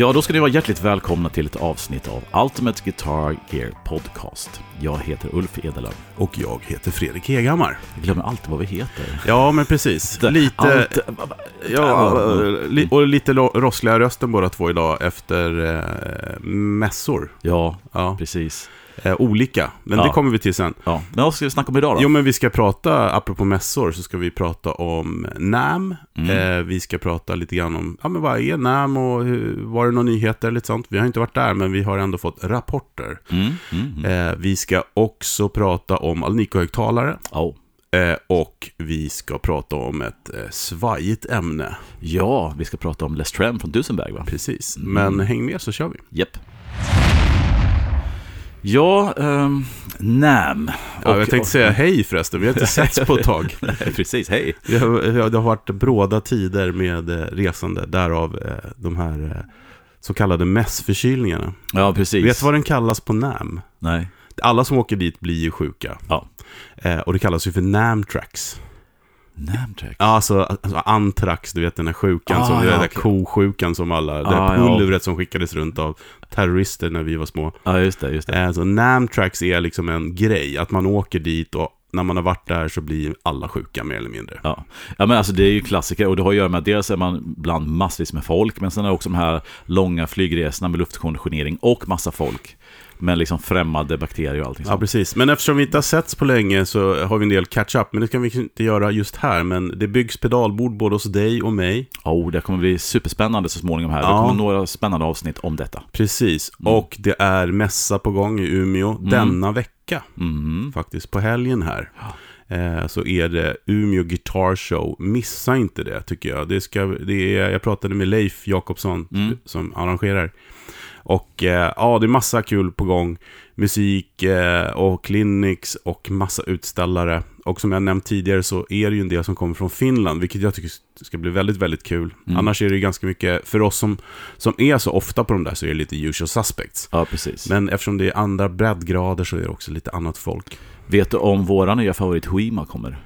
Ja, då ska ni vara hjärtligt välkomna till ett avsnitt av Ultimate Guitar Gear Podcast. Jag heter Ulf Edelöv. Och jag heter Fredrik Hegammar. Jag glömmer alltid vad vi heter. Ja, men precis. Lite, Allt, ja, och lite rossliga rösten båda två idag efter eh, mässor. ja, Ja, precis. Eh, olika, men Ja. det kommer vi till sen. Ja. Men vad ska vi snacka om idag då? Jo, men vi ska prata, apropå mässor, så ska vi prata om NAM. Mm. Eh, vi ska prata lite grann om, ja men vad är NAM och var det några nyheter, lite sånt. Vi har inte varit där, men vi har ändå fått rapporter. Mm, mm, mm. Eh, vi ska också prata om Alnico-högtalare. Oh. Eh, och vi ska prata om ett eh, svajigt ämne. Ja, vi ska prata om Les Trem från Dusenberg va? Precis. Mm. Men häng med så kör vi. Japp. Ja, um, NAM. Ja, Och- jag tänkte säga hej förresten, vi har inte setts på ett tag. Nej, precis, hej. Vi har, det har varit bråda tider med eh, resande, därav eh, de här eh, så kallade mässförkylningarna. Ja, precis. Vet du vad den kallas på NAM? Nej. Alla som åker dit blir ju sjuka. Ja. Och det kallas ju för NAM-tracks. Namtrack. Ja, alltså, alltså antrax, du vet den här sjukan, Ah, som, ja, den där okej. kosjukan som alla, det Ah, där ja. pulvret som skickades runt av terrorister när vi var små. Ja, just det, just det. Eh, Så Namtrax är liksom en grej, att man åker dit och när man har varit där så blir alla sjuka mer eller mindre. Ja. ja, men alltså det är ju klassiker och det har att göra med att dels är man bland massvis med folk, men sen är det också de här långa flygresorna med luftkonditionering och massa folk. Med liksom främmande bakterier och allting Ja, sånt. precis. Men eftersom vi inte har setts på länge så har vi en del catch-up. Men det kan vi inte göra just här. Men det byggs pedalbord både hos dig och mig. Oh, det kommer bli superspännande så småningom här. Det Ja. kommer några spännande avsnitt om detta. Precis. Mm. Och det är mässa på gång i Umeå denna vecka. Mm. Faktiskt på helgen här. Eh, så är det Umeå Guitar Show. Missa inte det tycker jag. Det ska, det är, jag pratade med Leif Jakobsson Mm. som arrangerar. Och eh, ja, det är massa kul på gång. Musik eh, och clinics och massa utställare. Och som jag nämnt tidigare så är det ju en del som kommer från Finland, vilket jag tycker ska bli väldigt, väldigt kul. Mm. Annars är det ju ganska mycket, för oss som, som är så ofta på de där så är det lite usual suspects. Ja, precis. Men eftersom det är andra breddgrader så är det också lite annat folk. Vet du om våra nya favorit Huima kommer?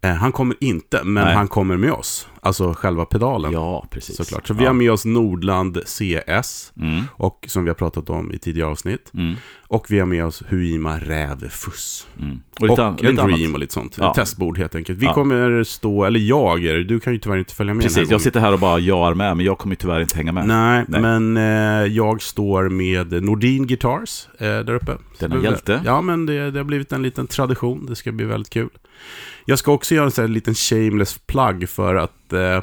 Eh, han kommer inte, men Nej. han kommer med oss. Alltså själva pedalen. Ja, precis. Såklart. Så vi ja. har med oss Nordland CS, Mm. och, som vi har pratat om i tidigare avsnitt. Mm. Och vi har med oss Huima Rävefuss. Mm. Och, lite en lite Dream annat. och lite sånt. Ja. Ett testbord helt enkelt. Vi Ja. kommer stå, eller jag är du kan ju tyvärr inte följa med Precis, jag gången. sitter här och bara jar med, men jag kommer ju tyvärr inte hänga med. Nej, Nej. men eh, jag står med Nordin Guitars eh, där uppe. Denna det- hjälte. Ja, men det, det har blivit en liten tradition. Det ska bli väldigt kul. Jag ska också göra en sån här liten shameless plug för att, eh,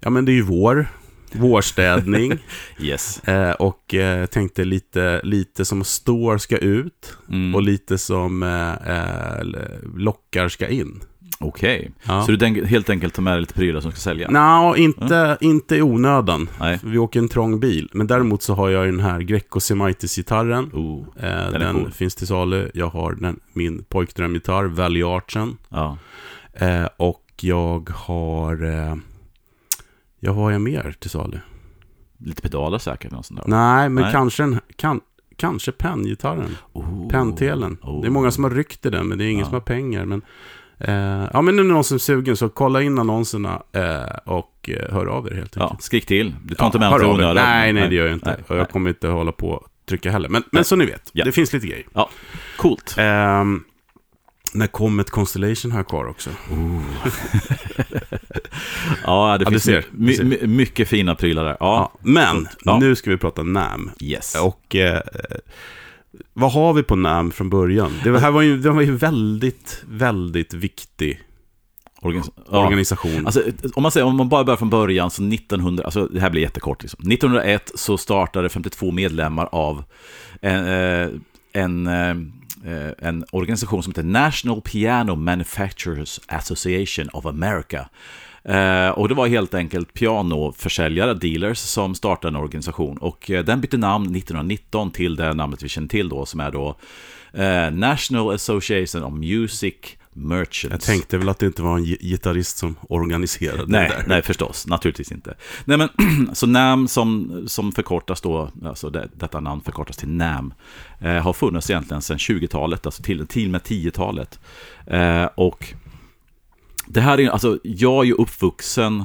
ja men det är ju vår, vårstädning. Yes. eh, och eh, tänkte lite, lite som står ska ut Mm. och lite som eh, eh, lockar ska in. Okej. Ja. Så du den, helt enkelt tar med dig lite prylar som ska sälja? Nå, inte, inte i onödan. Nej. Vi åker en trång bil. Men däremot så har jag den här Greco Semitis-gitarren. Oh. Eh, är den cool. finns till salu. Jag har den, min pojkdrömgitarr, Valley Archen. Ja. Och jag har... Eh, ja, vad har jag mer till salu? Lite pedaler säkert. Och sånt där. Nej, men Nej. kanske en... Kan, kanske penngitarren. Oh. Pentelen. Oh. Det är många som har ryckt i den, men det är ingen Ja. som har pengar. Men, eh, ja, men nu är någon som är sugen, så kolla in annonserna eh, och eh, hör av er helt enkelt. Ja, skrik till. Du tar Ja, inte med något onödan. Nej, nej, det gör jag inte. Nej, och jag nej. kommer inte hålla på och trycka heller. Men, men så ni vet, Ja. det finns lite grejer. Ja, coolt. Ehm, när Comet Constellation jag kvar också. Ja, det Ja, finns ser, my, my, mycket fina prylar där. Ja, Ja, men. Ja. nu ska vi prata NAM. yes. Och eh, vad har vi på NAM från början? Det här var ju, det var ju väldigt, väldigt viktig Organis- ja. organisation. Alltså, om man säger, om man bara börjar från början, så 1900, alltså det här blir jättekort. Liksom. 1901 så startade 52 medlemmar av en, eh, en, eh, eh, Eh, en organisation som heter National Piano Manufacturers Association of America. Eh, och det var helt enkelt pianoförsäljare, dealers, som startade en organisation. Och eh, den bytte namn 1919 till det namnet vi känner till då, som är då National Association of Music Merchants. jag tänkte väl att det inte var en gi- gitarrist som organiserade Nej, det där. nej förstås, naturligtvis inte. Nej, men så NAM som, som förkortas då, alltså det, detta namn förkortas till NAM, eh, har funnits egentligen sedan 20-talet, alltså till, till och med 10-talet. Eh, och det här är, alltså jag är ju uppvuxen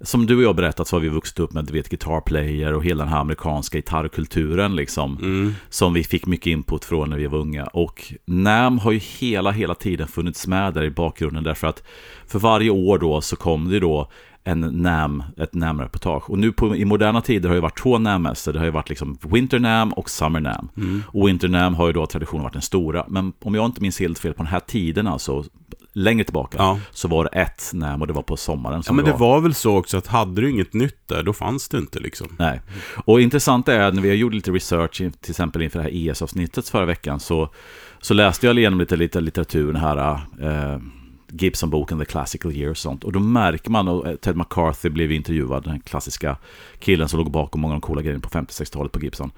som du och jag berättat så har vi vuxit upp med, du vet, Guitar Player och hela den här amerikanska gitarrkulturen liksom. Mm. Som vi fick mycket input från när vi var unga. Och NAM har ju hela, hela tiden funnits med där i bakgrunden därför att för varje år då så kom det då en NAM, ett NAM-reportage. Och nu på, i moderna tider har det varit två NAM-mässor. Det har ju varit liksom Winter NAM och Summer NAM. Mm. Och Winter NAM har ju då traditionen varit den stora. Men om jag inte minns helt fel på den här tiden, alltså längre tillbaka, Ja. så var det ett NAM och det var på sommaren. Ja, men det var väl så också att hade du inget nytt där, då fanns det inte liksom. Nej. Och intressant är när vi gjort lite research, till exempel inför det här ES-avsnittet förra veckan, så, så läste jag igenom lite, lite litteratur, här eh, Gibson-boken The Classical Year och sånt. Och då märker man, och eh, Ted McCarthy blev intervjuad, den klassiska killen som låg bakom många av de coola grejerna på 50-60-talet på Gibson.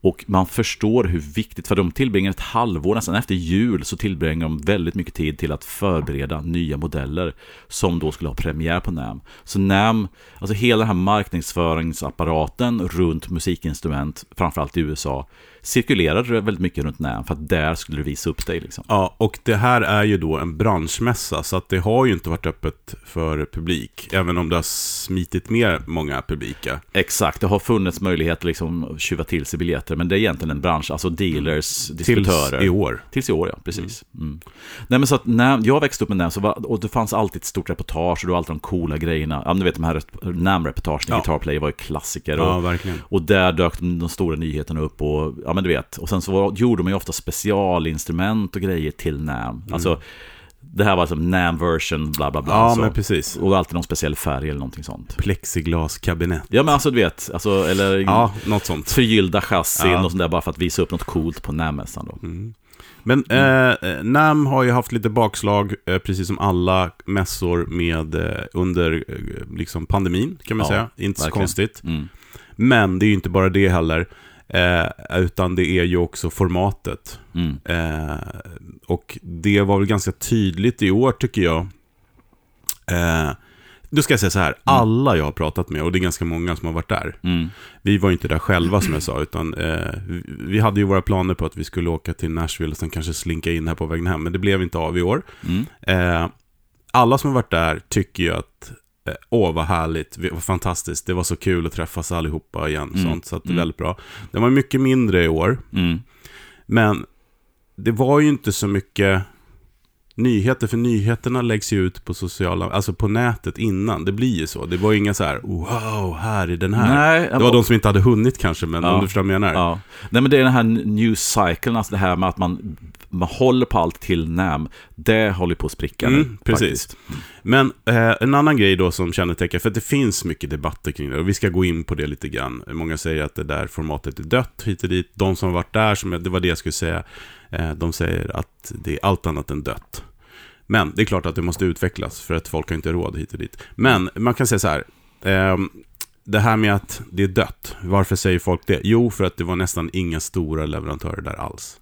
Och man förstår hur viktigt, för de tillbringar ett halvår, nästan efter jul, så tillbringar de väldigt mycket tid till att förbereda nya modeller som då skulle ha premiär på NAM. Så NAM, alltså hela den här marknadsföringsapparaten runt musikinstrument, framförallt i USA, cirkulerade väldigt mycket runt NAM, för att där skulle du visa upp dig. Liksom. Ja, och det här är ju då en branschmässa, så att det har ju inte varit öppet för publik, även om det har smitit med många publika. Exakt, det har funnits möjlighet att liksom tjuva till sig biljetter, men det är egentligen en bransch, alltså dealers, distributörer. Tills i år. Tills i år, ja. Precis. Mm. Nej, men så att när jag växte upp med NAM, så var, och det fanns alltid ett stort reportage, och det var alltid de coola grejerna. Ja, du vet, de här NAM-reportagen, Ja. Guitar Player var ju klassiker. Ja, Och, verkligen. och där dök de, de stora nyheterna upp, och ja, men du vet. Och sen så var, gjorde man ju ofta specialinstrument och grejer till NAM. Alltså, det här var som NAM-version, bla bla bla. Mm. Ja, så. men precis. Och alltid någon speciell färg eller någonting sånt. Plexiglaskabinett. Ja, men alltså du vet, alltså, eller Ja, något sånt. förgyllda chassin Ja. och sånt där bara för att visa upp något coolt på NAM-mässan då. Men eh, NAM har ju haft lite bakslag, eh, precis som alla mässor med eh, under eh, liksom pandemin, kan man Ja, säga. Inte så verkligen. konstigt. Mm. Men det är ju inte bara det heller, eh, utan det är ju också formatet. Mm. Eh, och det var väl ganska tydligt i år, tycker jag. Eh, nu ska jag säga så här, alla jag har pratat med, och det är ganska många som har varit där. Mm. Vi var ju inte där själva som jag sa, utan eh, vi- hade ju våra planer på att vi skulle åka till Nashville och sen kanske slinka in här på vägen hem, men det blev inte av i år. Mm. Eh, alla som har varit där tycker ju att Åh, vad härligt, vad fantastiskt, det var så kul att träffas allihopa igen, Mm. sånt, så att det är Mm. väldigt bra. Det var mycket mindre i år, Mm. men det var ju inte så mycket nyheter, för nyheterna läggs ju ut på sociala, alltså på nätet innan, det blir ju så. Det var ju inga så här, wow, här är den här. Nej, Det var de som inte hade hunnit kanske, men Ja. om du förstår vad jag menar. Ja. Nej, men det är den här news cyclen, alltså det här med att man, man håller på allt till NAM. Det håller på att spricka nu. Mm, precis. Men eh, en annan grej då som kännetecknar, för att det finns mycket debatter kring det, och vi ska gå in på det lite grann. Många säger att det där formatet är dött hit och dit. De som har varit där, som, det var det jag skulle säga, de säger att det är allt annat än dött. Men det är klart att det måste utvecklas, för att folk har inte råd hit och dit. Men man kan säga så här, ehm, det här med att det är dött, varför säger folk det? Jo, för att det var nästan inga stora leverantörer där alls.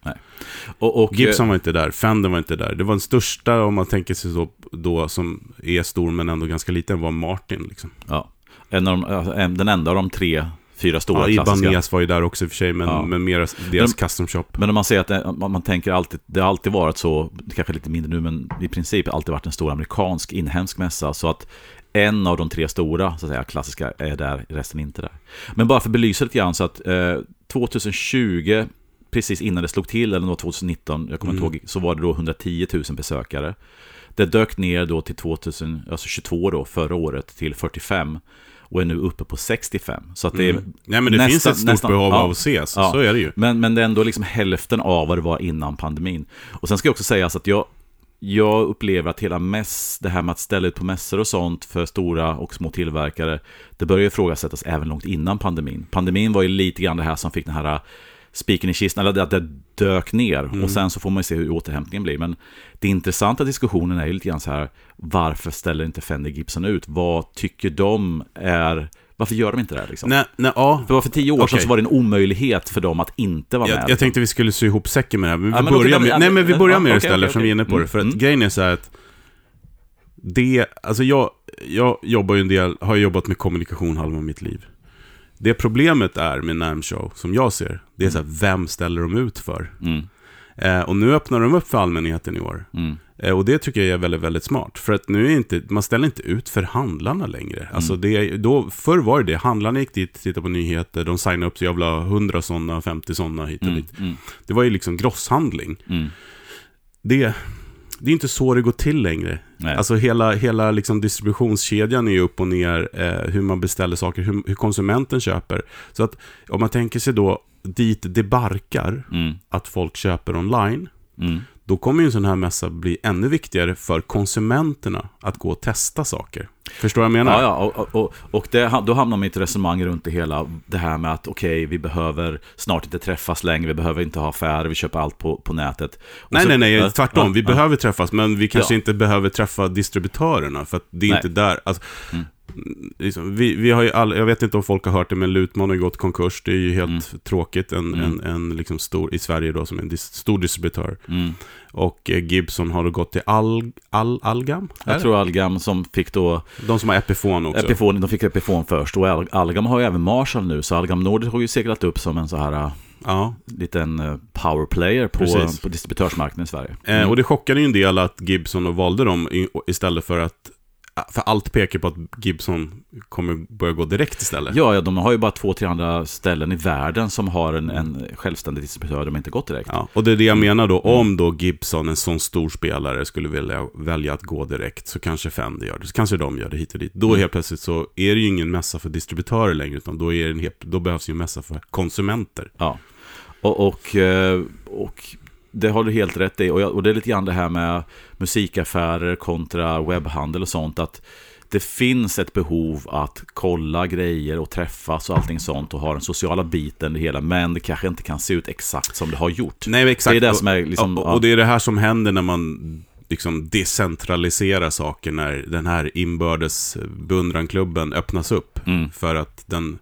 Och, och, Gibson var inte där, Fender var inte där. Det var den största, om man tänker sig så, då, som är stor men ändå ganska liten, var Martin. Liksom. Ja. En av de, en- den enda av de tre, fyra stora Ja, klassiska. Ibanez var ju där också i och för sig, men, Ja. men mer deras Men- custom shop. Men om man säger att det, man, man tänker alltid, det har alltid varit så, kanske lite mindre nu, men i princip alltid varit en stor amerikansk inhemsk mässa. Så att en av de tre stora, så att säga, klassiska är där, resten inte där. Men bara för att belysa lite grann så att eh, 2020, precis innan det slog till, eller det var 2019, jag kommer inte Mm. ihåg, så var det då 110 000 besökare. Det dök ner då till 2022 då, förra året, till 45 och är nu uppe på 65. Så att det är Mm. Nej, men det nästan- finns ett stort nästan- behov ja. av att ses, Ja. så är det ju. men, men det är ändå liksom hälften av vad det var innan pandemin. Och sen ska jag också säga att jag, jag upplever att hela mäss, det här med att ställa ut på mässor och sånt för stora och små tillverkare, det börjar ifrågasättas även långt innan pandemin. Pandemin var ju lite grann det här som fick den här spiken i kistan, eller att det dök ner. Och sen så får man ju se hur återhämtningen blir. Men det intressanta diskussionen är ju lite grann så här, varför ställer inte Fender Gibson ut? Vad tycker de är, varför gör de inte det här liksom? Nej, nej, ja. För för tio år sedan Okej. så var det en omöjlighet för dem att inte vara med. Jag, jag tänkte vi skulle sy ihop säcken med det här, men vi Ja, men börjar med, nej, men vi börjar ja, med det okej, istället, okej, eftersom vi är inne på det. För att Mm. grejen är så här att det, alltså jag, jag jobbar ju en del, har jobbat med kommunikation halva mitt liv. Det problemet är med NAM Show, som jag ser, det är så här, vem ställer de ut för? Mm. Eh, och nu öppnar de upp för allmänheten i år. Mm. Eh, och det tycker jag är väldigt, väldigt smart. För att nu är inte, man ställer inte ut för handlarna längre. Mm. Alltså det, då, förr var det det, handlarna gick dit, tittade på nyheter, de signade upp så jag vill ha 100 sådana, 50 sådana hit och Mm. dit. Mm. Det var ju liksom grosshandling. Mm. Det, det är inte så det går till längre. Nej. Alltså hela, hela liksom distributionskedjan är ju upp och ner, eh, hur man beställer saker, hur, hur konsumenten köper. Så att om man tänker sig då dit det barkar, Mm. att folk köper online, Mm. Då kommer ju en sån här mässa bli ännu viktigare för konsumenterna att gå och testa saker. Förstår vad jag menar? Ja, ja, och, och, och det, då hamnar man i ett resonemang runt det hela. Det här med att okej, vi behöver snart inte träffas längre, vi behöver inte ha affärer, vi köper allt på, på nätet. Och Nej, så- nej, nej, tvärtom. ja, vi ja. behöver träffas, men vi kanske inte behöver träffa distributörerna, för att det är Nej. inte där. Alltså, Mm. Liksom, vi, vi har ju all, jag vet inte om folk har hört det, men Lutman har gått konkurs. Det är ju helt tråkigt. En, Mm. en, en liksom stor, i Sverige då, som en dis, stor distributör. Mm. Och eh, Gibson har då gått till Al, Al, Algam? Jag tror Algam som fick då De som har Epiphone också. Epiphone, de fick Epiphone först och Al- Algam har ju även Marshall nu, så Algam Nordic har ju seglat upp som en så här äh, ja. liten äh, powerplayer på, Precis. på distributörsmarknaden i Sverige. Eh, och det chockade ju en del att Gibson valde dem i, istället för att för allt pekar på att Gibson kommer börja gå direkt istället. Ja, ja, de har ju bara två, tre andra ställen i världen som har en, en självständig distributör, de har inte gått direkt. Ja, och det är det jag menar då, om då Gibson, en sån stor spelare, skulle välja, välja att gå direkt, så kanske Fendi gör det, så kanske de gör det hit och dit. Då helt plötsligt så är det ju ingen mässa för distributörer längre, utan då, är det en helt, då behövs ju en mässa för konsumenter. Ja, och, och, eh, och det har du helt rätt i. Och, jag, och det är lite grann det här med musikaffärer kontra webbhandel och sånt. Att det finns ett behov att kolla grejer och träffas och allting sånt och ha den sociala biten i det hela. Men det kanske inte kan se ut exakt som det har gjort. Nej, exakt. Det är det som är liksom- och, och det är det här som händer när man liksom decentraliserar saker, när den här inbördes beundranklubben öppnas upp. Mm. För att den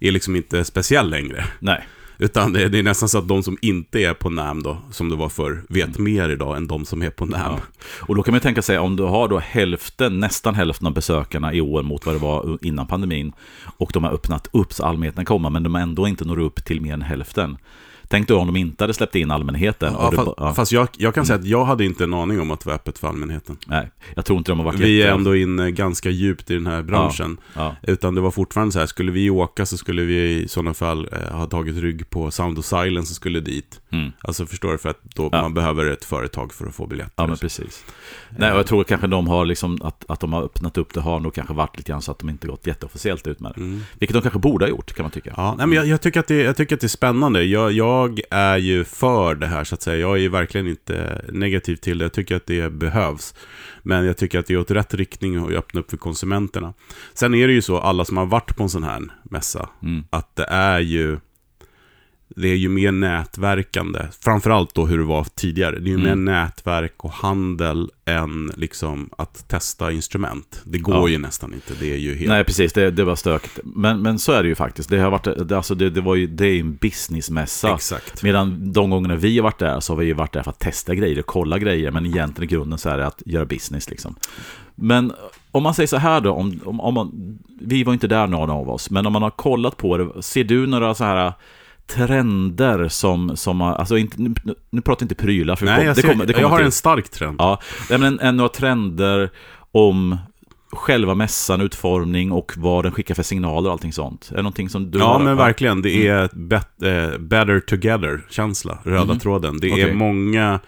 är liksom inte speciell längre. Nej, Utan det, är nästan så att de som inte är på NAM då, som det var förr, vet mer idag än de som är på NAM. Mm. Ja. Och då kan man tänka sig om du har då hälften, nästan hälften av besökarna i år mot vad det var innan pandemin och de har öppnat upp så allmänheten kommer, men de ändå inte når upp till mer än hälften. Tänk då om de inte hade släppt in allmänheten. Ja, fast, ja, fast jag, jag kan säga att jag hade inte en aning om att det var öppet för allmänheten. nej, jag tror inte de har varit Vi är ändå inne ganska djupt i den här branschen. Ja, Utan det var fortfarande så här, skulle vi åka så skulle vi i sådana fall eh, ha tagit rygg på Sound of Silence och skulle dit. Mm. Alltså förstår du? För att då Ja. man behöver ett företag för att få biljetter. ja men precis. Nej, och jag tror kanske de har liksom, att, att de har öppnat upp det har nog kanske varit lite grann så att de inte gått jätteofficiellt ut med det. Mm. Vilket de kanske borde ha gjort, kan man tycka. Ja, nej, men jag, jag, tycker att det, jag tycker att det är spännande. Jag, jag är ju för det här, så att säga. Jag är verkligen inte negativ till det. Jag tycker att det behövs. Men jag tycker att det är åt rätt riktning och öppna upp för konsumenterna. Sen är det ju så, alla som har varit på en sån här mässa, Mm. att det är ju det är ju mer nätverkande. Framförallt då hur det var tidigare. Det är ju Mm. mer nätverk och handel än liksom att testa instrument. Det går Ja. ju nästan inte. Det är ju helt... Nej, precis. Det, det var stökigt. Men, men så är det ju faktiskt. Det, har varit, det, alltså det, det, var ju, det är ju en businessmässa. Exakt. Medan de gångerna vi har varit där så har vi ju varit där för att testa grejer och kolla grejer. Men egentligen i grunden så är det att göra business liksom. Men om man säger så här då, om, om, om man, vi var inte där någon av oss, men om man har kollat på det, ser du några så här trender som, som alltså inte, nu, nu pratar jag inte prylar, för Nej, jag, det kommer, det kommer jag har till. en stark trend. Ja, men en, en, några trender om själva mässan, utformning och vad den skickar för signaler och allting sånt. Är det någonting som du Ja, men verkligen. Det är bet, eh, better together-känsla, röda Mhm. tråden. Det är Okej. många,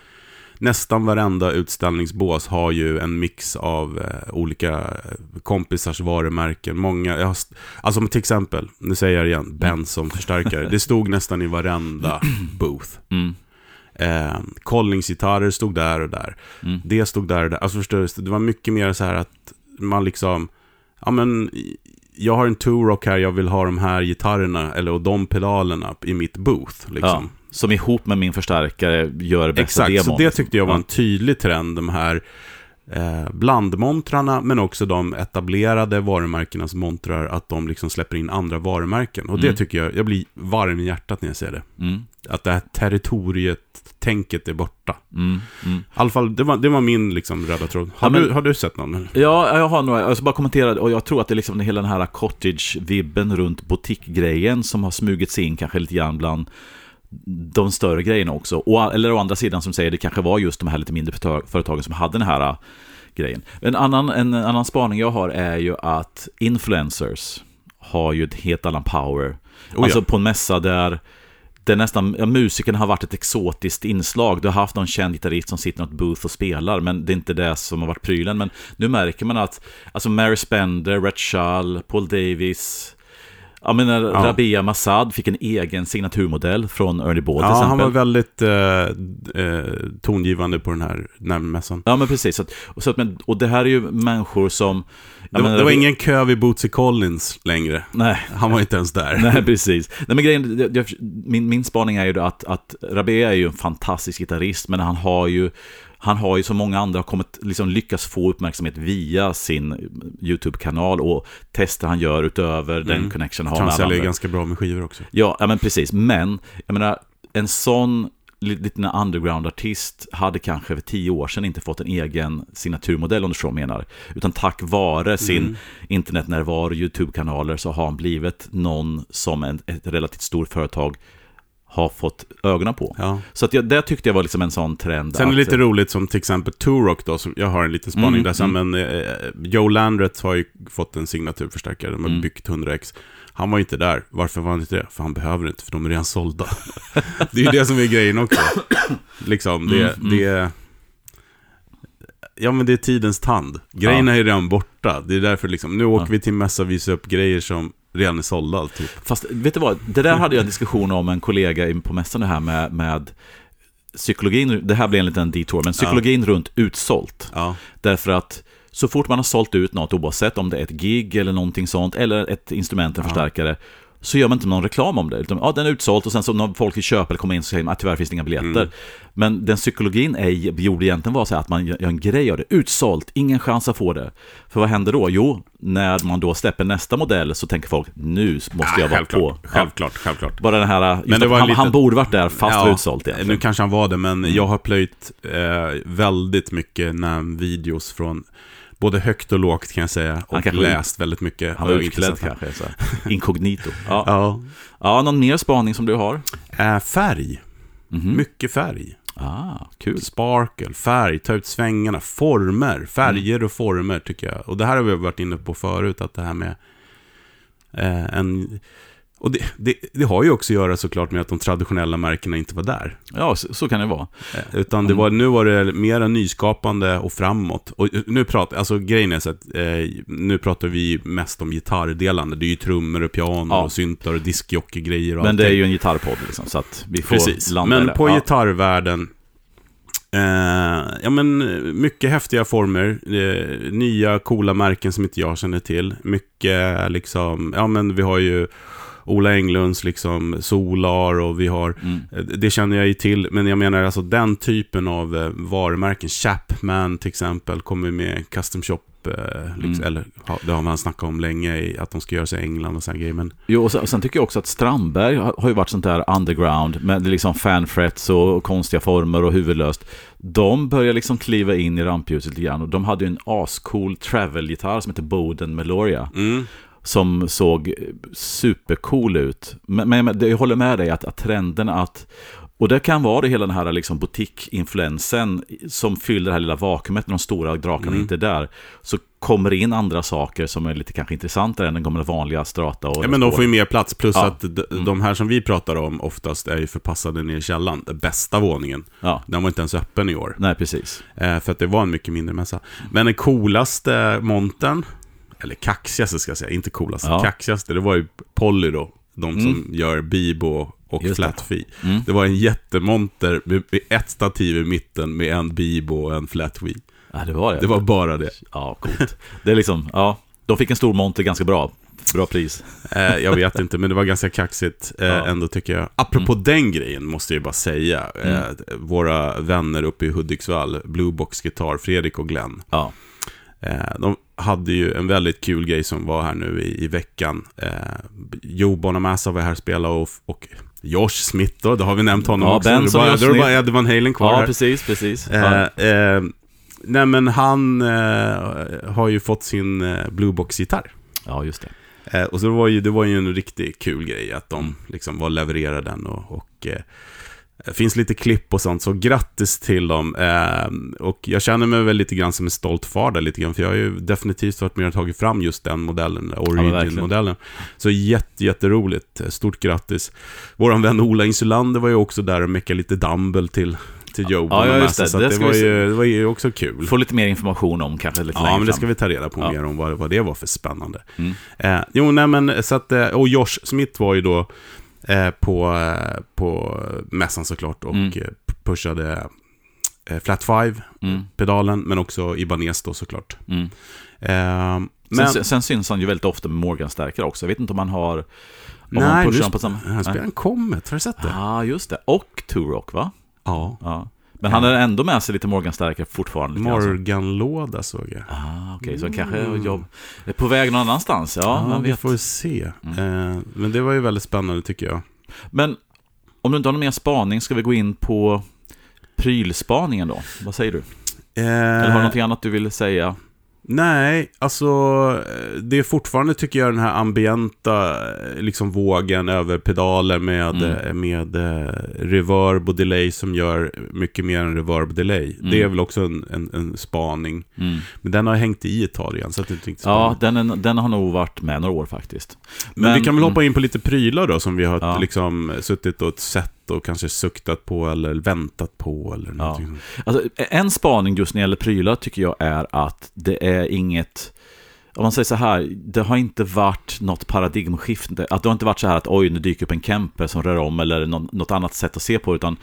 nästan varenda utställningsbås har ju en mix av eh, olika eh, kompisars varumärken. Många, jag alltså till exempel, nu säger jag det igen, Benson förstärkare. Det stod nästan i varenda booth. Mm, Eh, Collings-gitarrer stod där och där. mm, Det stod där och där. Alltså förstår du, det var mycket mer så här att man liksom, ja men, jag har en Turok här, jag vill ha de här gitarrerna, eller och de pedalerna i mitt booth. ja, Liksom. Som ihop med min förstärkare gör bästa Exakt, demon. så det tyckte jag var en Ja. tydlig trend, de här eh, blandmontrarna, men också de etablerade varumärkenas montrar, att de liksom släpper in andra varumärken. Och det Mm. tycker jag, jag blir varm i hjärtat när jag ser det. Mm, Att det här territoriet-tänket är borta. mm, mm. I alla fall, det var, det var min liksom röda tråd. Har, Ja, men- du, har du sett någon? eller? Ja, jag har några. Jag ska bara kommentera, och jag tror att det är liksom hela den här cottage-vibben runt butikgrejen som har smugit sig in kanske lite grann bland de större grejerna också. Och, eller å andra sidan som säger, det kanske var just de här lite mindre företagen som hade den här äh, grejen. En annan, en annan spaning jag har är ju att influencers har ju ett helt annan power. Oh, alltså ja. på en mässa där det nästan, ja, musiken har varit ett exotiskt inslag. Du har haft någon känd gitarrist som sitter i något booth och spelar, men det är inte det som har varit prylen. Men nu märker man att, alltså Mary Spender, Red Schall, Paul Davis, jag menar, ja. Rabea Massad fick en egen signaturmodell från Ernie Ball till ja, exempel. han var väldigt eh, eh, tongivande på den här närmässan. Ja, men precis. Och, så att, och det här är ju människor som... Det, menar, det var ingen kö vid Bootsy Collins längre. Nej. Han var inte ens där. Nej, precis. Nej, men grejen, jag, min, min spaning är ju att, att Rabea är ju en fantastisk gitarrist, men han har ju han har ju som många andra kommit, liksom lyckats få uppmärksamhet via sin YouTube-kanal och tester han gör utöver mm. den connection han har med säljer ganska bra med skivor också. Ja, ja, men precis. Men, jag menar, en sån liten underground-artist hade kanske för tio år sedan inte fått en egen signaturmodell om du så menar. Utan tack vare sin mm. internetnärvaro, YouTube-kanaler så har han blivit någon som en, ett relativt stort företag har fått ögonen på. Ja. Så att jag, det tyckte jag var liksom en sån trend. Sen är det lite roligt som till exempel Turok då, som jag har en liten spaning mm, där sen, mm. men eh, Joe Landret har ju fått en signaturförstärkare, de har mm. byggt 100x. Han var inte där. Varför var han inte det? För han behöver inte, för de är redan sålda. det är ju det som är grejen också. liksom, det, mm, mm. det... Ja, men det är tidens tand. Grejerna ja. är redan borta. Det är därför liksom, nu åker ja. vi till mässa och visar upp grejer som redan är sålda. Typ. Fast vet du vad, det där hade jag en diskussion om en kollega på mässan här med, med psykologin, det här blir en liten detour, men psykologin ja. runt utsålt. Ja. Därför att så fort man har sålt ut något, oavsett om det är ett gig eller någonting sånt, eller ett instrument, en ja. förstärkare, så gör man inte någon reklam om det. Utan, ja, den är utsåld och sen så när folk vill köpa eller komma in så säger man att tyvärr finns det inga biljetter. Mm. Men den psykologin är, gjorde egentligen var så att man gör en grej av det. Utsålt, ingen chans att få det. För vad händer då? Jo, när man då släpper nästa modell så tänker folk nu måste ja, jag vara på. Självklart, ja. självklart. Bara den här, men det var han, liten... han borde varit där fast ja, var utsålt egentligen. Nu kanske han var det, men mm. jag har plöjt eh, väldigt mycket videos från både högt och lågt kan jag säga. Och han läst väldigt mycket. Han var utklädd kanske, så. inkognito. Ja. ja. ja, någon mer spaning som du har? Äh, färg. Mm -hmm. Mycket färg. Ah, kul. Sparkle, färg, ta ut svängarna, former, färger och former tycker jag. Och det här har vi varit inne på förut, att det här med eh, en och det, det, det, har ju också att göra såklart med att de traditionella märkena inte var där. Ja, så, så kan det vara. Eh, utan det var, nu var det mera nyskapande och framåt. Och nu pratar, alltså grejen är så att, eh, nu pratar vi mest om gitarrdelande. Det är ju trummor och piano ja. och syntar och diskjockey-grejer och Men det är ju en gitarrpodd liksom, så att vi får Precis. landa Men på ja. gitarrvärlden, Eh, ja men mycket häftiga former, eh, nya coola märken som inte jag känner till. Mycket liksom, ja men vi har ju Ola Englunds liksom Solar och vi har, mm. Eh, det känner jag ju till, men jag menar alltså den typen av eh, varumärken, Chapman till exempel, kommer med Custom Shop eh, Liksom, mm. Eller det har man snackat om länge, att de ska göra sig i England och sådana grejer. Men... Jo, och sen, sen, tycker jag också att Strandberg har, ju varit sånt där underground med liksom fanfrets och konstiga former och huvudlöst. De börjar liksom kliva in i rampljuset lite grann och de hade ju en ascool travel-gitarr som heter Boden Meloria. Mm som såg supercool ut. Men, men jag håller med dig att, att trenden att och det kan vara det hela den här liksom butik-influensen som fyller det här lilla vakuumet när de stora drakarna mm. inte är där. Så kommer det in andra saker som är lite kanske intressantare än den gamla vanliga strata. Och ja, men de får ju mer plats. Plus ja. att de, mm. de här som vi pratar om oftast är ju förpassade ner i källaren. Den bästa våningen. Ja. Den var inte ens öppen i år. Nej, precis. Eh, för att det var en mycket mindre mässa. Men den coolaste montern eller kaxigaste ska jag säga, inte coolaste, ja. kaxigaste, det var ju Polly då. De som mm. gör Bibo och Flatfee. Det. Mm. det var en jättemonter med ett stativ i mitten med en Bibo och en Flatfee. Ja, det var det. Det var bara det. Ja, coolt. Det är liksom, ja, de fick en stor monter ganska bra. Bra pris. Eh, jag vet inte, men det var ganska kaxigt eh, ja. ändå tycker jag. Apropå mm. den grejen måste jag bara säga. Eh, mm. våra vänner uppe i Hudiksvall, Bluebox Guitar, Fredrik och Glenn. Ja. Eh, de hade ju en väldigt kul grej som var här nu i, i veckan. Eh, Joe Bonamassa var här och spelade och, och Josh Smith då, då har vi nämnt honom ja, också. Ben då, bara, då är det bara Eddie Van Halen kvar Ja, här. precis, precis. Eh, eh, nej men han eh, har ju fått sin eh, Bluebox-gitarr. Ja, just det. Eh, och så det var ju, det var ju en riktigt kul grej att de liksom var levererade den och, och det finns lite klipp och sånt, så grattis till dem. Eh, och jag känner mig väl lite grann som en stolt far där lite grann, för jag har ju definitivt varit med och tagit fram just den modellen, Origin-modellen. så jätte, jätteroligt. Stort grattis. Vår vän Ola Insulander var ju också där och meckade lite Dumble till till Joe Ja, ja, just det. Så Det det, var ju, det var ju också kul. Få lite mer information om kanske lite Ja, men det ska vi ta reda på Ja. mer om vad, vad det var för spännande. Mm. Eh, jo, nej men så att, eh, och Josh Smith var ju då eh, på, eh, på mässan såklart och Mm. eh, pushade eh, Flat 5-pedalen, Mm. men också Ibanez då såklart. Mm. Eh, men, Sen, sen syns han ju väldigt ofta med Morgan-stärkare också. Jag vet inte om han har... Om han nej, pushar nu på samma... han spelar en Comet, har du sett det? Ja, ah, just det. Och Turok, va? Ja. Ja. Men han har ändå med sig lite Morgan-stärkare fortfarande. Morgan-låda såg jag. Ah, okej, så han kanske Mm. jobb... är på väg någon annanstans. Ja, Ja, vi får se. Mm. Eh, men det var ju väldigt spännande tycker jag. Men om du inte har någon mer spaning, ska vi gå in på prylspaningen då? Vad säger du? Eller har du någonting annat du vill säga? Nej, alltså det är fortfarande tycker jag den här ambienta liksom vågen över pedaler med, Mm. med eh, reverb och delay som gör mycket mer än reverb och delay. Mm. Det är väl också en, en, en spaning. Mm. Men den har hängt i ett tag igen, så att det inte Ja, den, är, den har nog varit med några år faktiskt. Men, vi kan väl hoppa in på lite prylar då som vi har Ja. liksom suttit och sett och kanske suktat på eller väntat på eller sånt. Alltså, en spaning just när det gäller prylar tycker jag är att det är inget om man säger så här, det har inte varit något paradigmskifte. Att det har inte varit så här att oj, nu dyker upp en camper som rör om eller något annat sätt att se på, utan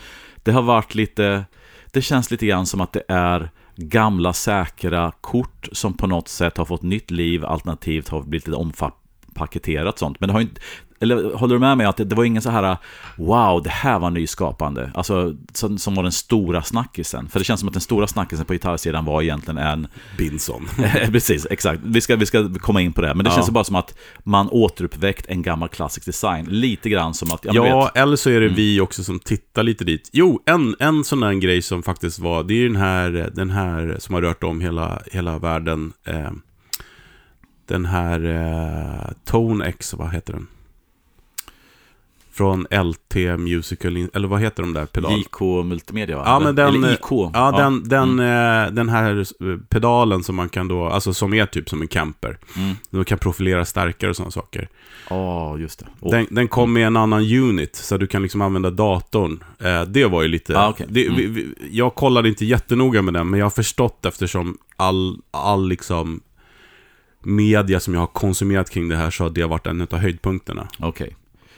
det har varit lite, det känns lite grann som att det är gamla säkra kort som på något sätt har fått nytt liv, alternativt har blivit lite ompaketerat sånt. Men det har inte, eller håller du med mig att det, det var ingen så här wow, det här var nyskapande, alltså som, som var den stora snackisen. För det känns som att den stora snackisen på gitarrsidan var egentligen en Binson. Precis, exakt. Vi ska, vi ska komma in på det. Men det Ja. känns bara som att man återuppväckt en gammal klassisk design. Lite grann som att, ja, vet, eller så är det Mm. vi också som tittar lite dit. Jo, en, en sån där grej som faktiskt var, det är ju den här, den här som har rört om hela, hela världen. Eh, den här eh, Tone X, vad heter den? Från LT Musical, eller vad heter de där pedalerna? JK Multimedia va? Ja, men den, Eller IK. Ja, den, den, Mm. eh, den här eh, pedalen som man kan då, alltså som är typ som en camper. Mm. Du kan profilera starkare och sådana saker. Ja, just det. Åh. Den, den kom med en annan unit, så du kan liksom använda datorn. Eh, det var ju lite... Ah, okej. det, Mm. vi, vi, jag kollade inte jättenoga med den, men jag har förstått eftersom all, all liksom media som jag har konsumerat kring det här så har det varit en av höjdpunkterna. Okej.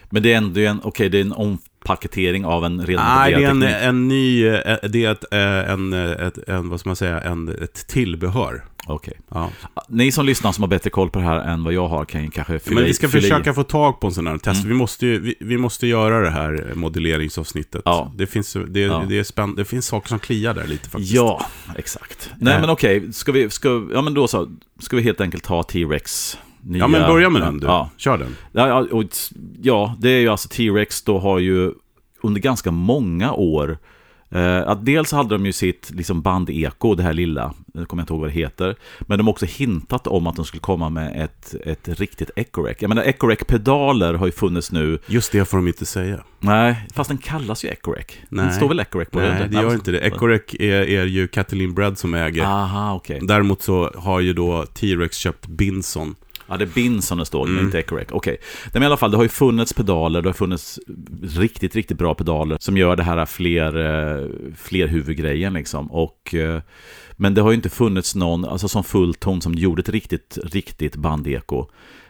Men det är ändå en, okej, det är en ompaketering av en redan Nej, det är en, en ny, eh, det är ett, eh, en, eh, ett, en, vad ska man säga, en, ett tillbehör. Okej. Ja. Ni som lyssnar som har bättre koll på det här än vad jag har kan ju kanske fylla Men i- vi ska i. försöka få tag på en sån här test. Mm. Vi, måste ju, vi, vi måste göra det här modelleringsavsnittet. Ja. Det, finns, det, Ja. det, är spänn, det finns saker som kliar där lite faktiskt. Ja, exakt. Nej, Eh. men okej, ska vi, ska, ja men då så, ska vi helt enkelt ta T-Rex nya... Ja, men börja med den du. Ja, Kör den. Ja, och, ja, det är ju alltså T-Rex då har ju under ganska många år eh, att dels hade de ju sitt liksom band-eko, det här lilla, jag kommer inte ihåg vad det heter, men de har också hintat om att de skulle komma med ett, ett riktigt Ecorec. Jag menar, Ecorec-pedaler har ju funnits nu, Just det får de inte säga. nej, fast den kallas ju Ecorec. Det står väl Ecorec på Nej, den? det gör inte det. Ecorec är, är ju Kathleen Bread som äger. Aha, okej. Däremot så har ju då T-Rex köpt Binson. Ja, det är bin som det står, Mm. inte Ecorec. Okej. Nej, Men i alla fall, det har ju funnits pedaler, det har funnits riktigt, riktigt bra pedaler som gör det här fler, eh, fler huvudgrejen liksom. Och, eh, men det har ju inte funnits någon, alltså som fullton som gjorde ett riktigt, riktigt bandeko.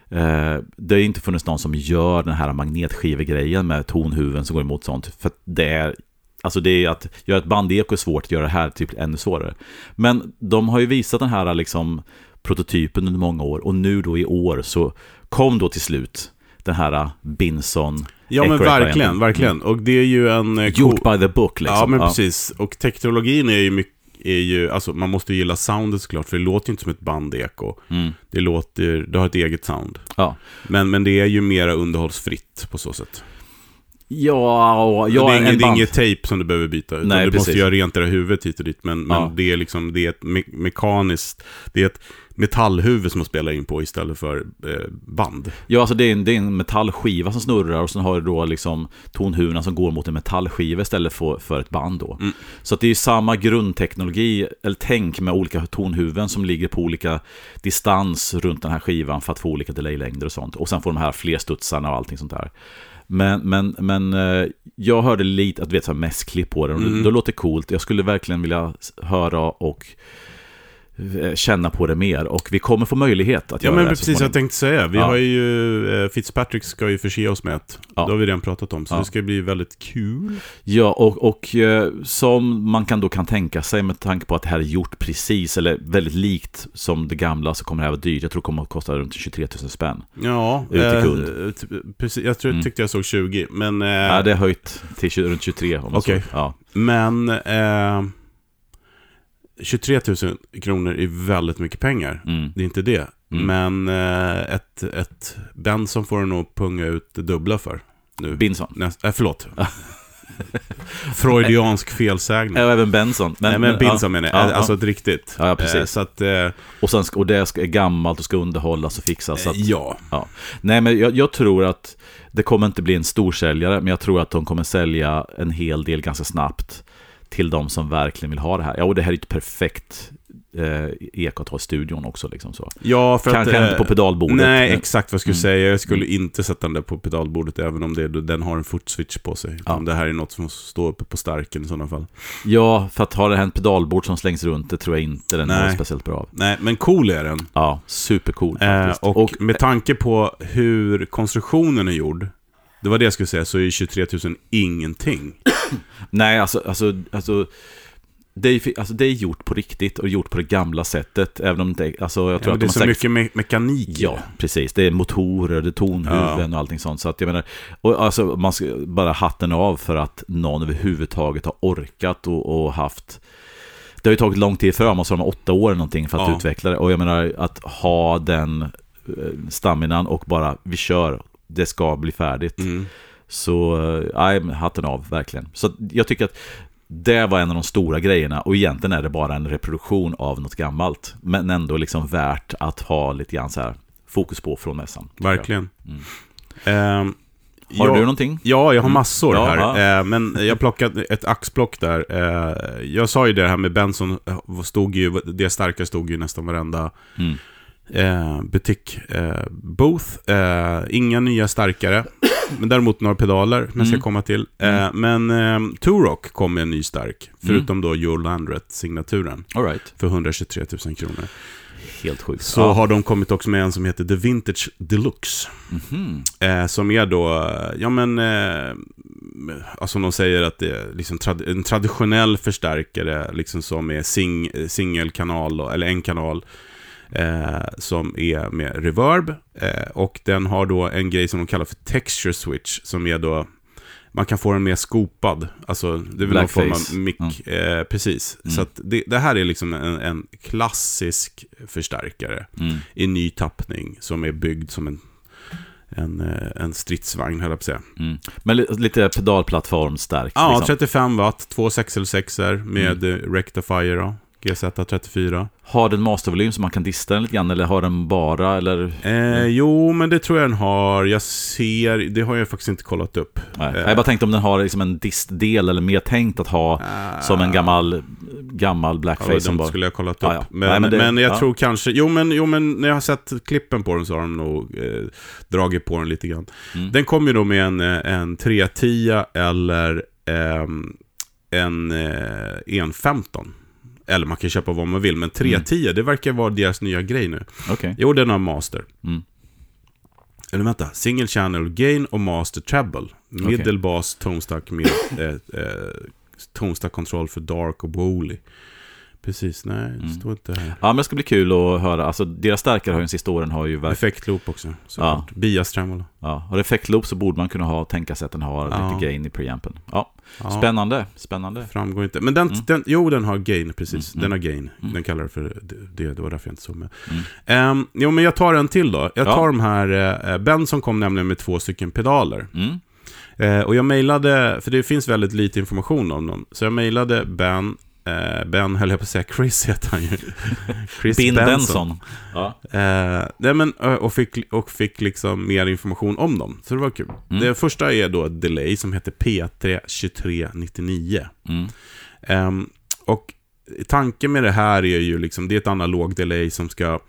Eh, det har inte funnits någon som gör den här magnetskivegrejen med tonhuven som går emot sånt. För det är Alltså det är att göra ett bandeko är svårt, att göra det här typ ännu svårare. Men de har ju visat den här liksom prototypen under många år och nu då i år så kom då till slut den här Binson Ja men verkligen, verkligen. Och det är ju en... eh, Gjort by the book liksom. Ja men precis. Och teknologin är ju mycket är ju, alltså man måste ju gilla soundet såklart, för det låter ju inte som ett bandeko. Mm. Det låter, det har ett eget sound. Ja. Men, men det är ju mera underhållsfritt på så sätt. Ja, det, ja, är en inget, det är inget tejp som du behöver byta, utan Nej, du måste precis. göra rent det där huvudet hit och dit. Men, men Ja. det är liksom, det är ett me mekaniskt, det är ett metallhuvud som man spelar in på istället för eh, band. Ja, alltså det är, en, det är en metallskiva som snurrar och sen har du då liksom tonhuvorna som går mot en metallskiva istället för, för ett band då. Mm. Så det är samma grundteknologi, eller tänk med olika tonhuvuden som ligger på olika distans runt den här skivan för att få olika delaylängder och sånt. Och sen får de här flerstudsarna och allting sånt där. Men, men, men eh, jag hörde lite, att du vet, så här mässklipp på den. och Mm. Det, det låter coolt. Jag skulle verkligen vilja höra och känna på det mer. Och vi kommer få möjlighet att Ja, göra men det så precis, jag tänkte säga. Vi Ja. har ju, eh, Fitzpatrick ska ju förse oss med ett. Ja. Det har vi redan pratat om, så Ja. det ska bli väldigt kul. Ja, och, och eh, som man kan då kan tänka sig med tanke på att det här är gjort precis, eller väldigt likt som det gamla, så kommer det här vara dyrt. Jag tror det kommer att kosta runt 23 000 spänn. Ja, Ut till kund. eh, precis, jag tror, Mm. tyckte jag såg 20, men... Eh, Ja, det är höjt till 20, runt 23. Om man Okej. så. Ja. Men... Eh, 23 000 kronor är väldigt mycket pengar. Mm. Det är inte det. Mm. Men eh, ett, ett Benson får du nog punga ut det dubbla för. Nu. Binson. Näst, äh, förlåt. Freudiansk felsägning. Ja, även Benson. Nej, men Binson menar jag. ja, alltså ja. ett riktigt. Ja, ja, precis. Eh, så att, eh, Och, sen, och det ska, är gammalt och ska underhållas och fixas. Så att, ja. Nej, men jag, jag tror att det kommer inte bli en storsäljare, men jag tror att de kommer sälja en hel del ganska snabbt till de som verkligen vill ha det här. Ja, och det här är ett perfekt eh, eko att ha i studion också. Liksom så. Ja, för Kanske att... inte på pedalbordet. Nej, exakt vad jag skulle Mm. säga. Jag skulle inte sätta den där på pedalbordet, även om det, den har en footswitch på sig. Ja. Om det här är något som står uppe på starken i sådana fall. Ja, för att ha det här en pedalbord som slängs runt, det tror jag inte den mår speciellt bra av. Nej, men cool är den. Ja, supercool Eh, faktiskt. och, med tanke på hur konstruktionen är gjord, det var det jag skulle säga, så är 23 000 ingenting. Nej, alltså, alltså, alltså, det är, alltså det är gjort på riktigt och gjort på det gamla sättet. Även om det, alltså jag Ja, tror men att det är så säkert- mycket me- mekanik Ja, precis. Det är motorer, det är tonhuven och allting sånt. Så att jag menar, och alltså man ska bara hatten av för att någon överhuvudtaget har orkat och, och haft det har ju tagit lång tid för dem, alltså de har åtta år eller någonting för att Ja. utveckla det. Och jag menar att ha den eh, staminan och bara, vi kör, det ska bli färdigt. Mm. Så, eh, nej, men hatten av, verkligen. Så jag tycker att det var en av de stora grejerna och egentligen är det bara en reproduktion av något gammalt. Men ändå liksom värt att ha lite grann så här fokus på från mässan. jag. Verkligen. Mm. Ehm, Har ja, du någonting? Ja, jag har Mm. massor Ja, här. Eh, men jag plockade ett axplock där. Eh, jag sa ju det här med Benson, eh, stod ju, det starka stod ju nästan varenda Mm. Eh, butik. Eh, booth, eh, inga nya starkare. Men däremot några pedaler, men ska Mm. komma till. Eh, men eh, Turok kom med en ny stark, förutom då Joe Landret-signaturen, right. för 123 000 kronor. Helt sjukt. Så ja. har de kommit också med en som heter The Vintage Deluxe. Mhm. Eh, som är då, ja men, eh, alltså de säger att det är liksom trad- en traditionell förstärkare, liksom som är sing singelkanal, eller en kanal, eh, som är med reverb. Eh, och den har då en grej som de kallar för texture switch, som är då, man kan få den mer skopad. Alltså, det är väl någon form av mick. Eh, precis. Mm. Så det, det här är liksom en, en klassisk förstärkare Mm. i ny tappning som är byggd som en, en, eh, en stridsvagn, höll jag på att säga. Mm. Men li- lite pedalplattform starkt. Ja, liksom. 35 watt, två 6 med mm. Rectifier då, GZ34. Har den mastervolym så man kan dista den lite grann eller har den bara eller? Eh, jo, men det tror jag den har. Jag ser, det har jag faktiskt inte kollat upp. Nej. Eh, Jag bara tänkte om den har liksom en distdel eller mer tänkt att ha som en gammal, gammal blackface Ja, de bara... skulle jag ha kollat upp. Ja, ja. Men, Nej, men, men det- jag ja. tror kanske, jo men, jo men när jag har sett klippen på den så har de nog eh, dragit på den lite grann. Mm. Den kommer ju då med en, eh, en 310 eller ehm, en eh, 115. Eller man kan köpa vad man vill, men 310, det verkar vara deras nya grej nu. Okej. Jo, den har master. Mm. Eller vänta, single channel gain och master treble. Middle bass, tonstack med eh, eh, tonstack kontroll för dark och woolly. Precis, nej, det Mm. står inte här. Ja, men det ska bli kul att höra. Alltså, deras starkare har ju de sista åren har ju verkligen... Effektloop också, såklart. Bias tremolo. Ja, och effektloop så borde man kunna ha, tänka sig att den har Ja. lite gain i preampen. Ja, Ja, spännande, spännande. Framgår inte. Men den, Mm. den, jo, den har gain, precis. Mm, Den har gain. Mm. Den kallar det för det, det var därför jag inte såg med. Mm. Ehm, jo, men jag tar en till då. Jag Ja. tar de här, eh, Benson kom nämligen med två stycken pedaler. Mm. Eh, och jag mejlade, för det finns väldigt lite information om dem, så jag mejlade Ben Eh, ben, höll jag på att säga, Chris heter han ju. Chris Bin Benson. Ja. Eh, nej, men, eh, och, fick, och fick liksom mer information om dem. Så det var kul. Mm. Det första är då ett delay som heter P32399. Mm. Ehm, och tanken med det här är ju liksom, det är ett analog delay som ska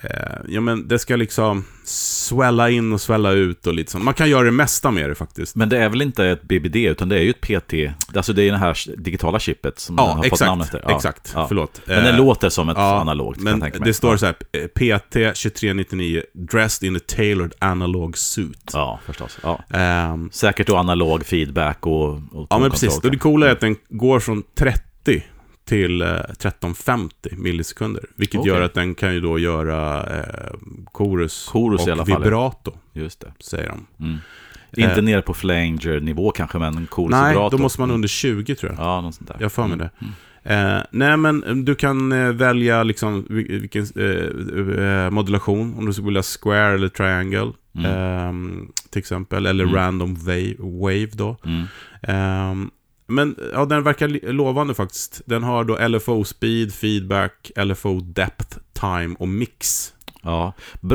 eh, Ja men det ska liksom svälla in och svälla ut och lite sånt. Man kan göra det mesta med det faktiskt. Men det är väl inte ett BBD, utan det är ju ett PT. Alltså det är det här digitala chippet som Ja, har fått namn exakt. efter. Ja, exakt. ja. Förlåt. Men det Eh, låter som ett ja, analogt, Men tänka mig. det står så här, eh, PT2399, dressed in a tailored analog suit. Ja, förstås. Ja. Ehm, Säkert då analog feedback och, och Ja, men precis. Det coola är att den går från 30 till eh, 1350 millisekunder. Vilket Okej. gör att den kan ju då göra eh, chorus, Chorus och i alla fall, ja. vibrato, Just det. säger de. Mm. Inte Eh. ner på flanger-nivå kanske, men cool Nej, vibrato. då måste man under 20 tror jag. Ja, något sånt där. Jag har för mig Mm. det. Eh, nej, men eh, du kan eh, välja liksom vil- vilken eh, eh, modulation. Om du skulle vilja square eller triangle. Mm. ehm, till exempel. Eller Mm. random wave, wave då. Mm. Men ja, den verkar lovande faktiskt. Den har då LFO speed, feedback, LFO depth, time och mix. Ja,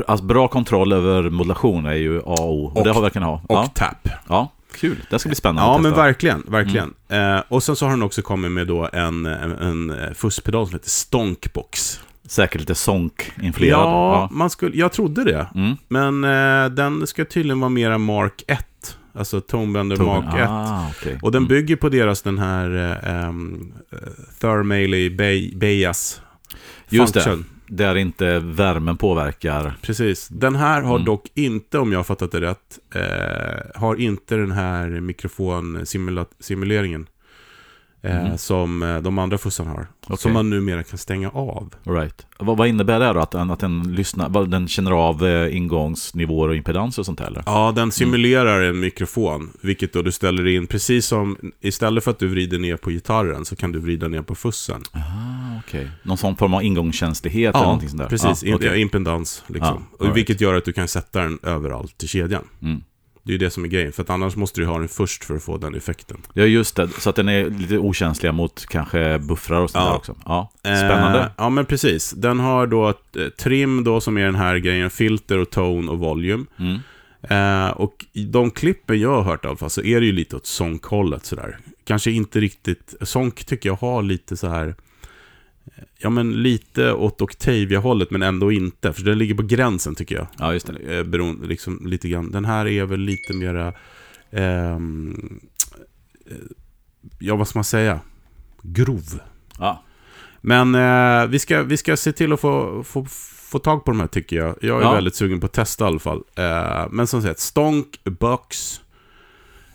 alltså, bra kontroll över modulation är ju A och O. Och, Och- det har verkligen ha. Och Ja, tap. ja, kul. Det ska bli spännande Ja, men verkligen. verkligen. Eh, och sen så har den också kommit med då en, en, en fusspedal som heter Stonkbox. Säkert lite sonk-influerad. Ja, man skulle, jag trodde det. Ja. Mm. Men eh, den ska tydligen vara mera Mark 1. Alltså Tonebender Tonen. Mark 1. Ah, okej. Och den Mm. bygger på deras den här eh, um, Thermally Bay, Bayas Just det. function. Där inte värmen påverkar. Precis. Den här har Mm. dock inte, om jag har fattat det rätt, eh, har inte den här mikrofonsimuleringen. Mhm. Som eh, de andra fussarna har. Okej. Som man numera kan stänga av. All right. vad, vad innebär det då? Att den, att den, lyssnar, den känner av eh, ingångsnivåer och impedans och sånt eller? Ja, den simulerar en mikrofon. Vilket då du ställer in, precis som istället för att du vrider ner på gitarren så kan du vrida ner på fussen. Ah, okej. Någon sån form av ingångskänslighet eller någonting sånt där? precis. Ah, ja, impedans. Liksom. Ja, och right. vilket gör att du kan sätta den överallt i kedjan. Mm. Det är det som är grejen. För annars måste du ha den först för att få den effekten. Ja, just det. Så att den är lite okänsliga mot kanske buffrar och sånt Ja. där också. Ja, spännande. Eh, ja, men precis. Den har då eh, trim då som är den här grejen. Filter och tone och volume. Mm. Eh, och i de klippen jag har hört i alla fall så är det ju lite åt sånghållet sådär. Kanske inte riktigt, sånk tycker jag har lite så här Ja men lite åt Octavia-hållet men ändå inte. För den ligger på gränsen tycker jag. Ja, just det. Eh, beroende, liksom lite grann. Den här är väl lite mera ehm, eh, Ja vad ska man säga? Grov. Ja. Men eh, vi, ska, vi ska se till att få, få, få tag på de här tycker jag. Jag är Ja. väldigt sugen på att testa i alla fall. Eh, men som sagt, Stonk, Box.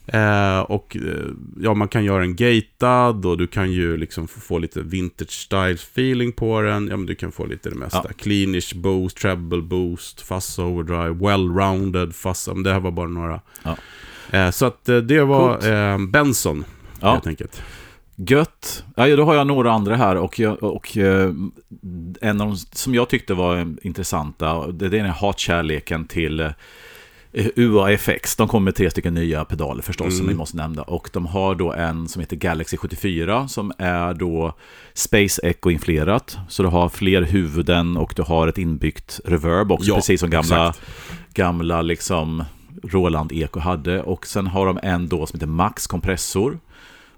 Eh, och eh, ja, man kan göra en gatad och du kan ju liksom få, lite vintage style feeling på den. Ja, men du kan få lite det mesta. Ja. Cleanish boost, treble boost, fuzz overdrive, well-rounded fuzz. Det här var bara några. Ja. Eh, så att eh, det var eh, Benson, Ja. helt enkelt. Gött. Ja, då har jag några andra här och, jag, och eh, en av de som jag tyckte var intressanta, det är den här hatkärleken till eh, UAFX. De kommer med tre stycken nya pedaler förstås som Mm. vi måste nämna. Och de har då en som heter Galaxy 74 som är då Space Echo-inflerat. Så du har fler huvuden och du har ett inbyggt reverb också, Ja, precis som gamla, exakt. gamla liksom Roland Eko hade. Och sen har de en då som heter Max kompressor.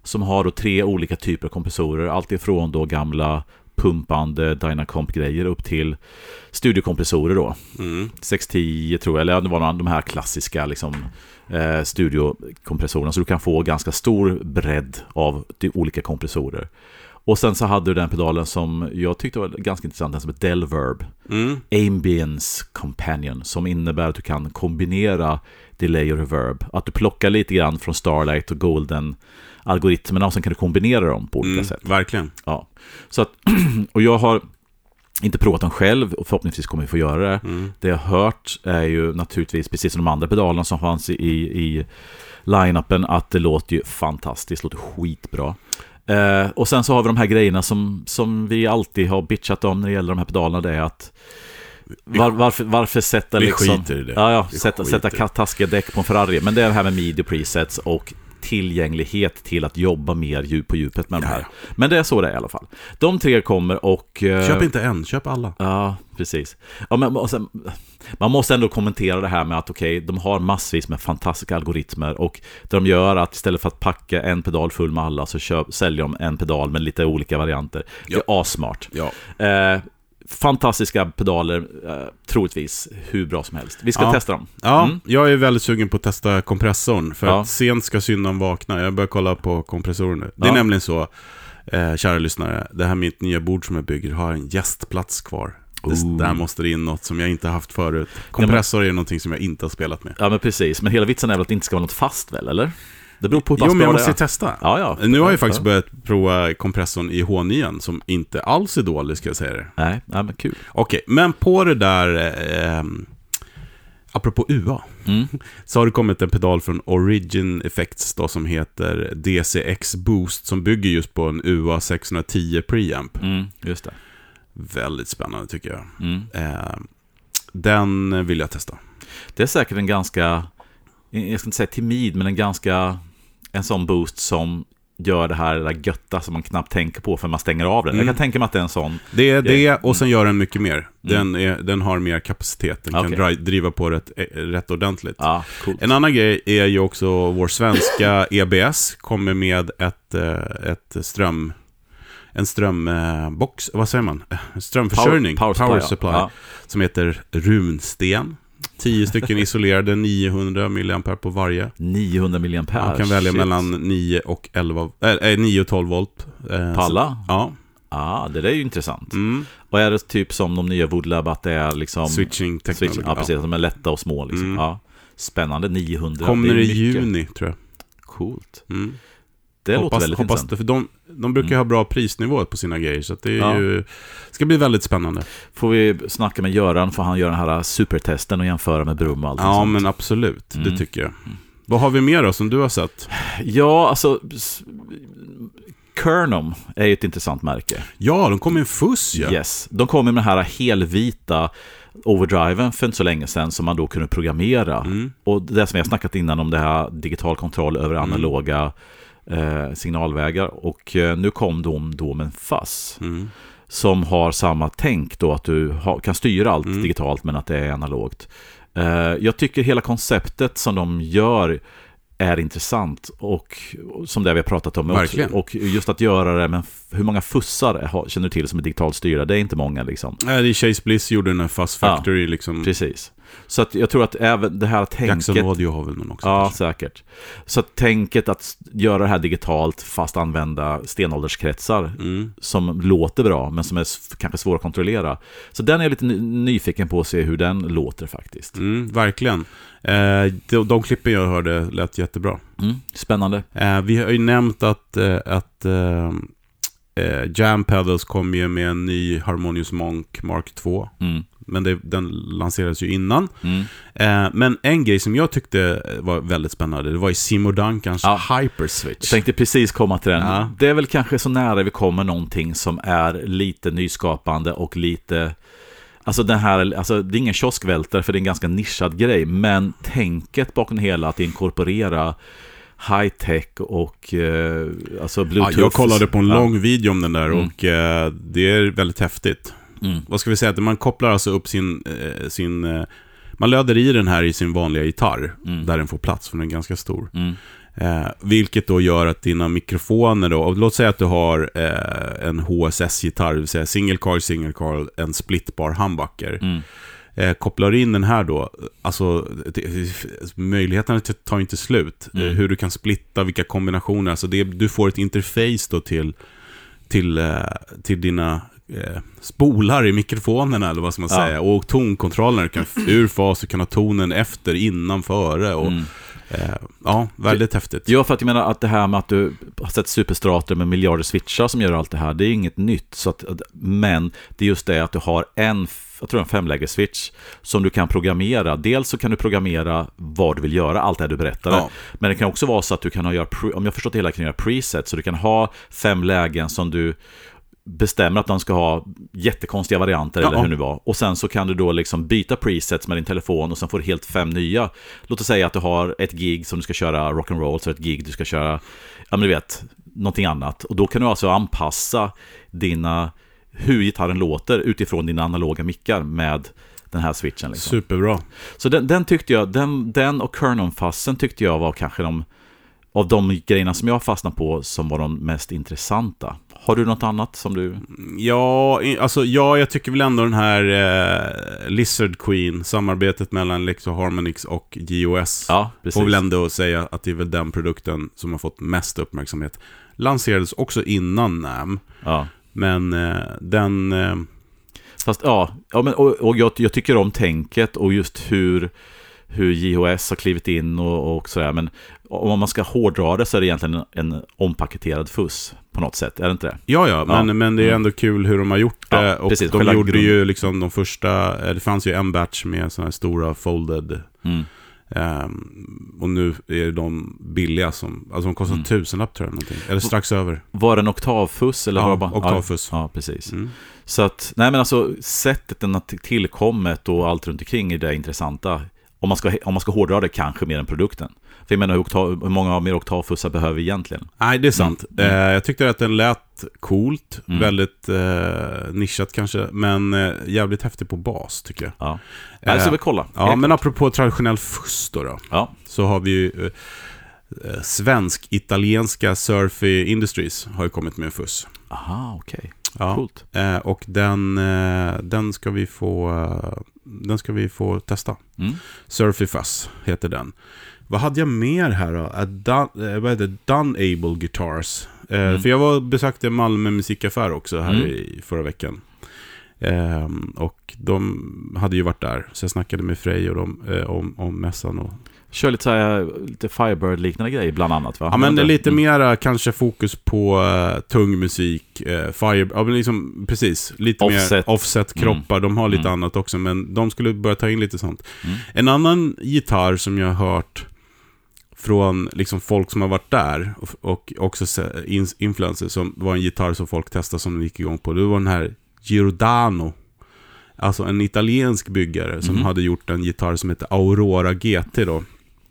Som har då tre olika typer av kompressorer. Allt ifrån då gamla pumpande Dynacomp-grejer upp till studiokompressorer då. Mm. 610 tror jag, eller det var de här klassiska liksom, eh, studiokompressorerna. Så du kan få ganska stor bredd av de olika kompressorer. Och sen så hade du den pedalen som jag tyckte var ganska intressant, den som heter Delverb. Mm. Ambience Companion som innebär att du kan kombinera delay och reverb. Att du plockar lite grann från Starlight och Golden algoritmerna och sen kan du kombinera dem på olika Mm. sätt. Verkligen. Ja. Så att, och jag har inte provat dem själv och förhoppningsvis kommer vi få göra det. Mm. Det jag har hört är ju naturligtvis, precis som de andra pedalerna som fanns i, i line-upen, att det låter ju fantastiskt, låter skitbra. Eh, och sen så har vi de här grejerna som, som vi alltid har bitchat om när det gäller de här pedalerna, det är att var, varför, varför sätta Vi liksom... skiter i det. Ja, ja Vi sätta, skiter sätta taskiga däck på en Ferrari. Men det är det här med media presets och tillgänglighet till att jobba mer djup på djupet med de här. Men det är så det är i alla fall. De tre kommer och... eh, Köp inte en, köp alla. Ja, precis. Ja, men, och sen, man måste ändå kommentera det här med att okej, de har massvis med fantastiska algoritmer och det de gör att istället för att packa en pedal full med alla så köp, säljer de en pedal med lite olika varianter. Det är assmart. Ja. Eh, fantastiska pedaler, eh, troligtvis hur bra som helst. Vi ska Ja. testa dem. Ja, Mm. jag är väldigt sugen på att testa kompressorn. För Ja. att sent ska syndan vakna. Jag börjar kolla på kompressorn nu. Det är Ja. nämligen så, eh, kära lyssnare. Det här mitt nya bord som jag bygger har en gästplats kvar. Det, där måste det in något som jag inte haft förut. Kompressor är någonting som jag inte har spelat med. Ja, men precis. Men hela vitsen är väl att det inte ska vara något fast väl, eller? Det beror på hur pass Jo, men jag måste ju testa. Ja, ja. Nu har jag Ja, faktiskt ja. börjat prova kompressorn i H9 som inte alls är dålig, ska jag säga det. Nej, nej, men kul. Okej, men på det där, eh, apropå UA, Mm. så har det kommit en pedal från Origin Effects då, som heter DCX Boost, som bygger just på en UA 610 preamp. Mm, just det. Väldigt spännande tycker jag. Mm. Eh, den vill jag testa. Det är säkert en ganska, jag ska inte säga timid, men en ganska, en sån boost som gör det här det där götta som man knappt tänker på för man stänger av den. Mm. Jag kan tänka mig att det är en sån. Det är det, och sen gör den mycket mer. Den, är, den har mer kapacitet, den kan Okej. dri- driva på rätt, eh, rätt ordentligt. Coolt. En annan grej är ju också vår svenska EBS kommer med ett, eh, ett ström... En strömbox, vad säger man? Strömförsörjning, Power- power supply, ja. Ja. som heter Runsten. 10 stycken isolerade, 900 mAh på varje. 900 mAh. Man kan välja shit. mellan 9 och 11, äh, äh, 9 och 12 volt. Eh, På alla? så- Ja. Ja, det där är ju intressant. Mm. Och är det typ som de nya Woodlab, att det är liksom... Switching. Switching, ja, precis. Att de är lätta och små liksom. Mm. Ja. Spännande, 900. Kommer det i mycket. juni, tror jag. Coolt. Mm. Det låter hoppas, väldigt hoppas intressant. de, de brukar ha bra prisnivå på sina grejer, så det är Ja. ju, ska bli väldigt spännande. Får vi snacka med Göran, får han göra den här supertesten och jämföra med Brum och allt Ja, sånt. men absolut, Mm. det tycker jag. Vad har vi mer då som du har sett? Ja, alltså... Kernum är ju ett intressant märke. Ja, de kom i en fuss ja. Yes. De kom med den här helvita overdriven för inte så länge sedan som man då kunde programmera. Mm. Och det som vi har snackat innan om det här digital kontroll över analoga eh, signalvägar. Och eh, nu kom de då med en FAS Mm. som har samma tänk då att du ha, kan styra allt Mm. digitalt men att det är analogt. Eh, jag tycker hela konceptet som de gör är intressant och som det vi har pratat om. Verkligen. Och, just att göra det, men hur många fussar känner du till som är digitalt styrda? Det är inte många liksom. Nej, det är Chase Bliss gjorde den här Fast Ja, Factory liksom. Precis. Så att jag tror att även det här Jackson tänket... Audio har väl någon också. Ja, kanske. säkert. Så att tänket att göra det här digitalt fast använda stenålderskretsar Mm. som låter bra men som är kanske svåra att kontrollera. Så den är jag lite ny- nyfiken på att se hur den låter faktiskt. Mm, verkligen. Eh, de, de klippen jag hörde lät jättebra. Mm, spännande. Eh, vi har ju nämnt att, eh, att Jam Pedals kom ju med en ny Harmonious Monk Mark 2. Mm, Men det, den lanserades ju innan. mm. Eh, men en grej som jag tyckte var väldigt spännande, det var i Simo Duncans Ja. Hyperswitch. Jag tänkte precis komma till den. Ja. Det är väl kanske så nära vi kommer någonting som är lite nyskapande och lite... Alltså, den här, alltså det är ingen kioskvältare för det är en ganska nischad grej, men tänket bakom det hela att inkorporera high-tech och eh, alltså Ja, bluetooth. jag kollade på en Ja. lång video om den där Mm. och eh, det är väldigt häftigt. Mm. Vad ska vi säga? Att man kopplar alltså upp sin... Eh, sin eh, man löder i den här i sin vanliga gitarr, Mm. där den får plats, för den är ganska stor. Mm. Eh, vilket då gör att dina mikrofoner då, låt säga att du har eh, en HSS-gitarr, det vill säga single coil, single coil, en splitbar humbucker. Mm. Eh, kopplar in den här då, alltså möjligheterna tar inte slut. Mm. Eh, hur du kan splitta, vilka kombinationer, alltså det, du får ett interface då till, till, eh, till dina eh, spolar i mikrofonerna, eller vad ska man Ja. säga. Och tonkontrollen, du kan ur fas, du kan ha tonen efter, innan, före. Och, Mm. eh, ja, väldigt häftigt. Ja, för att jag menar att det här med att du har sett superstrater med miljarder switchar som gör allt det här, det är inget nytt. Så att, men det är just det att du har en, jag tror en femläges-switch som du kan programmera. Dels så kan du programmera vad du vill göra, allt det här du berättade. Ja. Men det kan också vara så att du kan ha, om jag förstått det hela, kan göra preset. Så du kan ha fem lägen som du bestämmer att de ska ha jättekonstiga varianter eller Ja. hur det var. Och sen så kan du då liksom byta presets med din telefon och sen får du helt fem nya. Låt oss säga att du har ett gig som du ska köra rock'n'roll, så ett gig du ska köra, ja men du vet, någonting annat. Och då kan du alltså anpassa dina, hur gitarren låter utifrån dina analoga mickar med den här switchen. Liksom. Superbra. Så den, den tyckte jag, den, den och Kernon-fassen tyckte jag var kanske de, av de grejerna som jag fastnade på som var de mest intressanta. Har du något annat som du... Ja, alltså, ja, jag tycker väl ändå den här eh, Lizard Queen, samarbetet mellan Lexo Harmonix och GOS. Ja, precis. Får väl ändå säga att det är väl den produkten som har fått mest uppmärksamhet. Lanserades också innan NAM, Ja. men eh, den... Eh, Fast ja, ja men, och, och jag, jag tycker om tänket och just hur, hur JHS har klivit in och, och sådär. Men om man ska hårdra det så är det egentligen en, en ompaketerad fuss på något sätt, är det inte det? ja, ja, men, Ja. men det är ändå kul hur de har gjort Ja, det. och precis, de gjorde grund- ju liksom de första... eh, Det fanns ju en batch med sådana här stora folded... Mm. ehm, och nu är de billiga som... Alltså de kostar Mm. tusenlapp tror jag, någonting. Eller strax över. Var det en oktavfuss? Eller Ja, var bara, oktavfuss. Ja, ja, precis. Mm. Så att, nej men alltså sättet den har tillkommit och allt runt omkring är det intressanta. Om man ska, om man ska hårdra det kanske mer än produkten. För jag menar, hur, oktav, hur många mer oktavfussar behöver vi egentligen? Nej, det är sant. Mm. Eh, jag tyckte att den lät coolt, Mm. väldigt eh, nischat kanske, men eh, jävligt häftig på bas tycker jag. Ja, jag ska Eh, vi kolla. Ja, men klart. apropå traditionell fuss då, då Ja, så har vi ju eh, eh, svensk-italienska Surfy Industries har ju kommit med en fuss. aha, okej. Ja. Coolt. Eh, och den, eh, den, ska vi få, eh, den ska vi få testa. Mm. Surfy Fuzz heter den. Vad hade jag mer här då? Dun, vad heter? Dunable Guitars. Mm. För jag var besökte Malmö musikaffär också här Mm. i förra veckan. Ehm, och de hade ju varit där, så jag snackade med Frej och dem om, om mässan. Och... Kör lite, så här, lite Firebird-liknande grejer bland annat va? Ja, men det är lite Mm. mera kanske fokus på uh, tung musik, uh, fire, ja men liksom precis, lite Offset. mer offset-kroppar, de har lite Mm. annat också, men de skulle börja ta in lite sånt. Mm. En annan gitarr som jag har hört från liksom folk som har varit där och, och också in, influencers som var en gitarr som folk testade som de gick igång på. Det var den här Giordano. Alltså en italiensk byggare som Mhm. hade gjort en gitarr som heter Aurora GT då.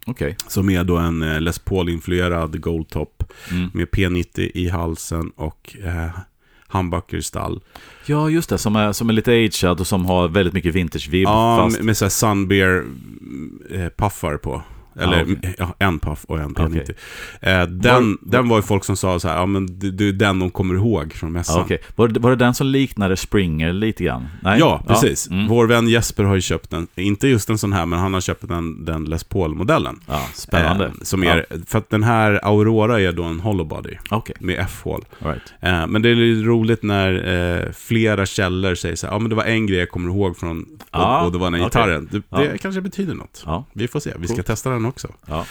Okej. Som är då en eh, Les Paul-influerad Goldtop Mm. med P90 i halsen och eh, stall. Ja, just det. Som är, som är lite agead och som har väldigt mycket vintage-vibb. Ja, fast... med, med så här Sunbear eh, på. Eller Ja, okej. ja, en puff och en P90. Okej. Eh, den, Var- den var ju folk som sa så här, ja men det, det är den de kommer ihåg från mässan. Ja, okej. var, var det den som liknade Springer lite grann? Nej? Ja, precis. Mm. Vår vän Jesper har ju köpt den, inte just en sån här, men han har köpt den, den Les Paul-modellen. ja spännande. Eh, som är, För att den här Aurora är då en hollow body Ja, Okej, med F-hål. right. Eh, men det är lite roligt när eh, flera källor säger så här, ja men det var en grej jag kommer ihåg från, och, Ja, och det var den här gitarren. Det, det Ja. kanske betyder något. Ja, Vi får se, vi ska testa den också. ja.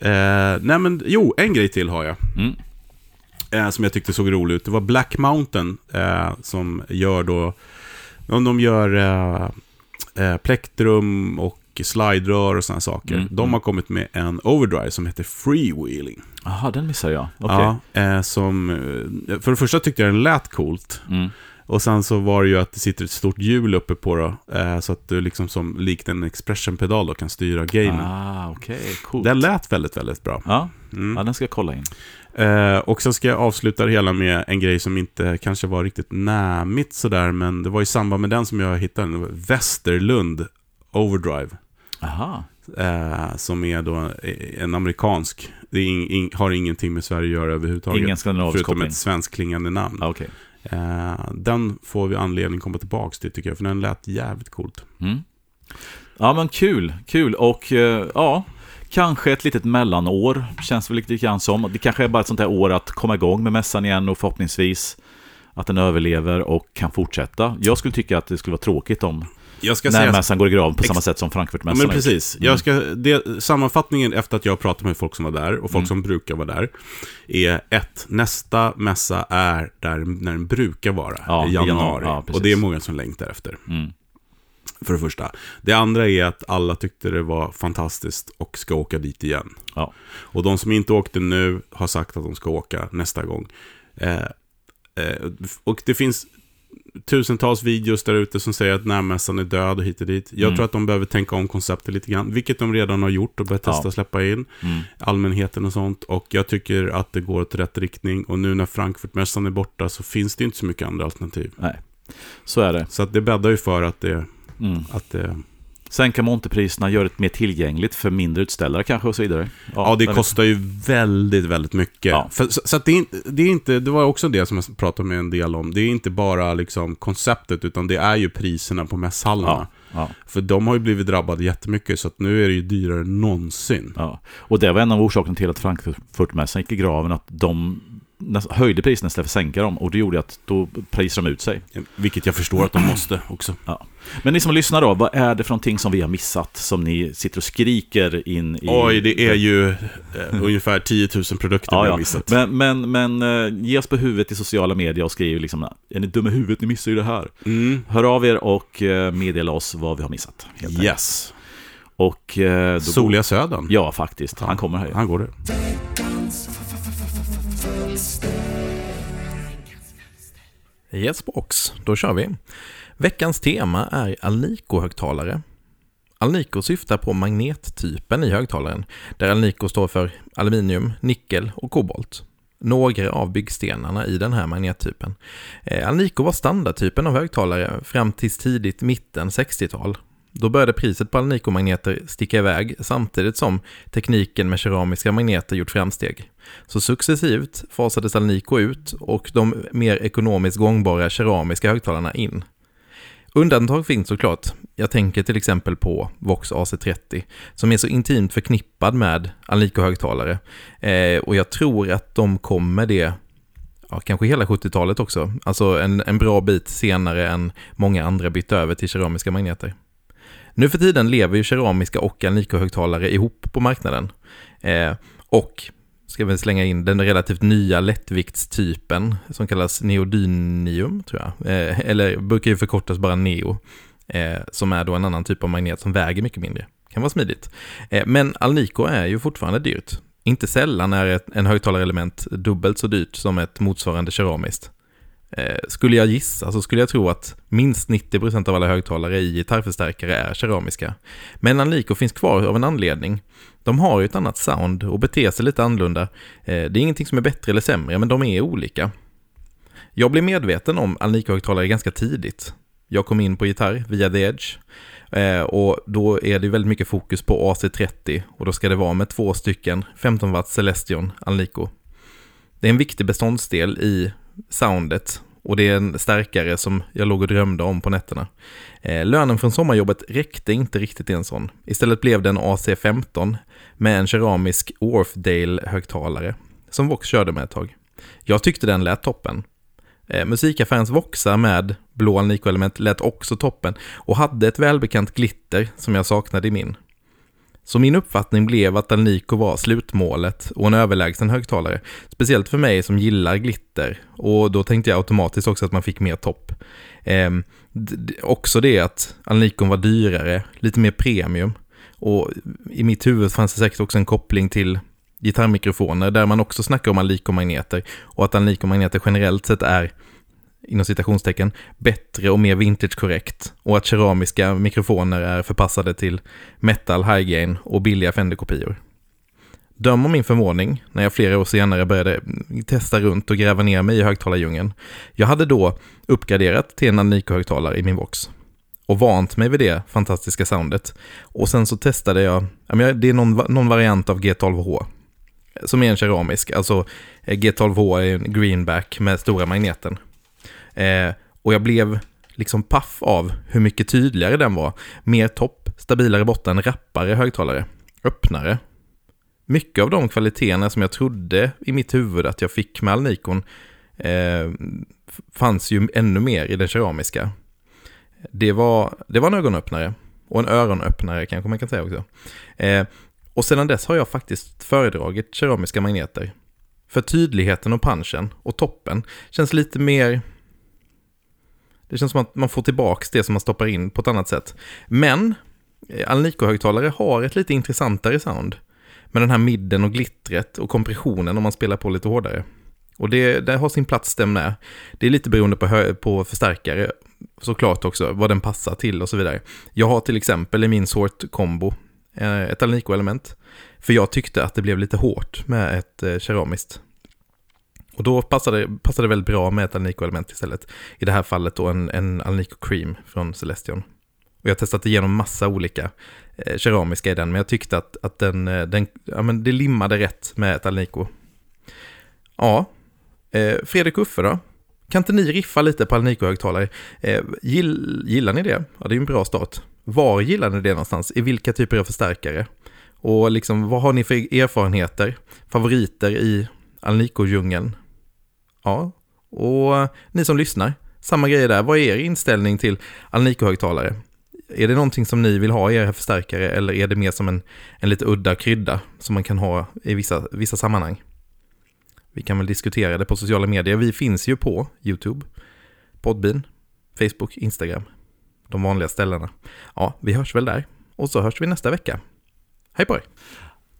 Eh, nej men, jo, en grej till har jag. Mm. Eh, som jag tyckte såg rolig ut. Det var Black Mountain eh, som gör då, om de gör eh, eh, plektrum och sliderör och sådana saker. Mm, De mm. har kommit med en overdrive som heter Freewheeling. Jaha, den missade jag. Okej. Ja, eh, som, eh, för det första tyckte jag den lät coolt. Mm. Och sen så var det ju att det sitter ett stort hjul uppe på då, eh, så att du liksom som likt en expression-pedal då kan styra gainen. Ah, okej. Coolt. Den lät väldigt, väldigt bra. Ja, Mm. ja, den ska jag kolla in. Eh, och sen ska jag avsluta det hela med en grej som inte kanske var riktigt nämigt sådär, men det var i samband med den som jag hittade den. Västerlund Overdrive. Aha. Eh, som är då en amerikansk. Det är ing, ing, har ingenting med Sverige att göra överhuvudtaget. Ingen skandinavisk Förutom koppling. ett svenskklingande namn. Ah, Okej. Eh, den får vi anledning att komma tillbaka till tycker jag, för den lät jävligt coolt. Mm. Ja, men kul. Kul. Och eh, ja, kanske ett litet mellanår. Känns väl lite grann som. Det kanske är bara ett sånt här år att komma igång med mässan igen och förhoppningsvis att den överlever och kan fortsätta. Jag skulle tycka att det skulle vara tråkigt om jag ska när säga... mässan går i graven på samma sätt som Ja, Frankfurtmässan. men har gjort. precis. Mm. Jag ska, det, sammanfattningen efter att jag har pratat med folk som var där och folk Mm. som brukar vara där är ett, nästa mässa är där när den brukar vara, Ja, i januari. januari, ja, och det är många som längtar efter, Mm. för det första. Det andra är att alla tyckte det var fantastiskt och ska åka dit igen. Ja. Och de som inte åkte nu har sagt att de ska åka nästa gång. Eh, Eh, och det finns tusentals videos där ute som säger att närmässan är död och hit och dit. Jag Mm. tror att de behöver tänka om konceptet lite grann, vilket de redan har gjort och börjat testa Ja. släppa in Mm. allmänheten och sånt. Och jag tycker att det går åt rätt riktning. Och nu när Frankfurtmässan är borta så finns det inte så mycket andra alternativ. Nej, så är det. Så att det bäddar ju för att det, Mm. att det Sänka monterpriserna, göra det mer tillgängligt för mindre utställare kanske och så vidare. Ja, det där- kostar ju väldigt, väldigt mycket. Ja. För, så så det, är det är inte, det var också det som jag pratade med en del om. Det är inte bara liksom konceptet, utan det är ju priserna på mässhallarna. Ja, ja, För de har ju blivit drabbade jättemycket, så att nu är det ju dyrare än någonsin. ja. Och det var en av orsakerna till att Frankfurtmässan gick i graven, att de höjde priserna istället för att sänka dem. Och det gjorde att då prisade de ut sig. Vilket jag förstår att de måste också. Men ni som lyssnar då, vad är det för någonting som vi har missat? Som ni sitter och skriker in i... Oj, det är ju eh, ungefär 10 000 produkter Ja, vi ja. har missat. Men, men, men eh, ge oss på huvudet i sociala medier och skriv liksom Är ni dumma i huvudet? Ni missar ju det här. Mm. Hör av er och eh, meddela oss vad vi har missat. Yes. Och eh, Soliga Södern. Ja, faktiskt. Han kommer här. Han går det. Yes box, då kör vi. Veckans tema är Alnico-högtalare. Alnico syftar på magnettypen i högtalaren, där Alnico står för aluminium, nickel och kobolt. Några av byggstenarna i den här magnettypen. Eh, Alnico var standardtypen av högtalare fram till tidigt mitten 60-tal. Då började priset på Alnico-magneter sticka iväg samtidigt som tekniken med keramiska magneter gjort framsteg. Så successivt fasades Alnico ut och de mer ekonomiskt gångbara keramiska högtalarna in. Undantag finns såklart. Jag tänker till exempel på Vox AC30 som är så intimt förknippad med Alnico-högtalare. Eh, och jag tror att de kommer det ja, kanske hela 70-talet också. Alltså en, en bra bit senare än många andra bytte över till keramiska magneter. Nu för tiden lever ju keramiska och Alnico-högtalare ihop på marknaden. Eh, och ska vi slänga in den relativt nya lättviktstypen som kallas neodynium, tror jag. Eh, eller brukar ju förkortas bara neo. Eh, som är då en annan typ av magnet som väger mycket mindre. Kan vara smidigt. Eh, men Alnico är ju fortfarande dyrt. Inte sällan är ett, en högtalarelement dubbelt så dyrt som ett motsvarande keramiskt. Eh, skulle jag gissa så skulle jag tro att minst 90% av alla högtalare i gitarrförstärkare är keramiska. Men Alnico finns kvar av en anledning. De har ju ett annat sound och beter sig lite annorlunda. Eh, det är ingenting som är bättre eller sämre, men de är olika. Jag blev medveten om Alnico-högtalare ganska tidigt. Jag kom in på gitarr via The Edge. Eh, och då är det väldigt mycket fokus på AC30 och då ska det vara med två stycken 15 watt Celestion Alnico. Det är en viktig beståndsdel i soundet och det är en stärkare som jag låg och drömde om på nätterna. Eh, lönen från sommarjobbet räckte inte riktigt till en sån. Istället blev det en AC15 med en keramisk Orfdale-högtalare som Vox körde med ett tag. Jag tyckte den lät toppen. Eh, musikaffärens Voxar med blå Alnico-element lät också toppen och hade ett välbekant glitter som jag saknade i min. Så min uppfattning blev att Alnico var slutmålet och en överlägsen högtalare. Speciellt för mig som gillar glitter. Och då tänkte jag automatiskt också att man fick mer topp. Eh, också det att Alnico var dyrare, lite mer premium. Och i mitt huvud fanns det säkert också en koppling till gitarrmikrofoner där man också snackar om Alnico-magneter. Och att Alnico-magneter generellt sett är inom citationstecken, bättre och mer vintage-korrekt och att keramiska mikrofoner är förpassade till metal, high gain och billiga Fender-kopior. Döm om min förvåning när jag flera år senare började testa runt och gräva ner mig i högtalardjungeln. Jag hade då uppgraderat till en Alnico-högtalare i min box och vant mig vid det fantastiska soundet. Och sen så testade jag, det är någon, någon variant av G12H som är en keramisk, alltså eh, G12H är en greenback med stora magneten. Eh, och jag blev liksom paff av hur mycket tydligare den var. Mer topp, stabilare botten, rappare högtalare, öppnare. Mycket av de kvaliteterna som jag trodde i mitt huvud att jag fick med Alnikon eh, fanns ju ännu mer i den keramiska. Det var, det var en ögonöppnare och en öronöppnare kanske man kan säga också. Eh, och sedan dess har jag faktiskt föredragit keramiska magneter. För tydligheten och punchen och toppen känns lite mer det känns som att man får tillbaka det som man stoppar in på ett annat sätt. Men eh, Alnico-högtalare har ett lite intressantare sound. Med den här midden och glittret och kompressionen om man spelar på lite hårdare. Och det, det har sin plats den med. Det är lite beroende på, hö- på förstärkare såklart också, vad den passar till och så vidare. Jag har till exempel i min sort-kombo eh, ett Alnico-element. För jag tyckte att det blev lite hårt med ett eh, keramiskt. Och då passade, passade det väldigt bra med ett Alnico-element istället. I det här fallet då en, en Alnico Cream från Celestion. Och jag har testat igenom massa olika eh, keramiska i den, men jag tyckte att, att den, eh, den, ja, men det limmade rätt med ett Alnico. Ja, eh, Fredrik Uffe då? Kan inte ni riffa lite på Alnico-högtalare? Eh, gill, gillar ni det? Ja, det är ju en bra start. Var gillar ni det någonstans? I vilka typer av förstärkare? Och liksom, vad har ni för erfarenheter, favoriter i Alnico-djungeln? Ja, och ni som lyssnar, samma grej där. Vad är er inställning till Alnico-högtalare? Är det någonting som ni vill ha i era förstärkare eller är det mer som en, en lite udda krydda som man kan ha i vissa, vissa sammanhang? Vi kan väl diskutera det på sociala medier. Vi finns ju på YouTube, Podbean, Facebook, Instagram. De vanliga ställena. Ja, vi hörs väl där. Och så hörs vi nästa vecka. Hej på er!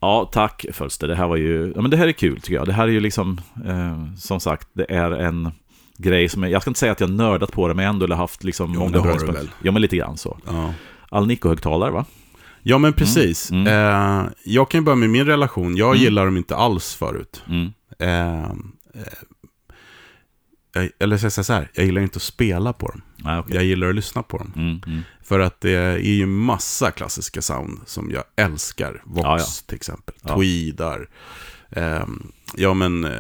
Ja, tack Fölster. Det här var ju, ja men det här är kul tycker jag. Det här är ju liksom, eh, som sagt, det är en grej som, är, jag ska inte säga att jag nördat på det, men jag har ändå haft liksom Jo, många det har du väl. Ja, men lite grann så. Ja. Alnico-högtalare va? Ja, men precis. Mm, Eh, jag kan ju börja med min relation. Jag Mm. gillar dem inte alls förut. Mm. Eh, eh, jag, eller jag så här, jag gillar inte att spela på dem. Nej, okej. Jag gillar att lyssna på dem. För att det är ju massa klassiska sound som jag älskar. Vox Ja, ja. till exempel. Ja. Tweedar. Ehm, ja men eh,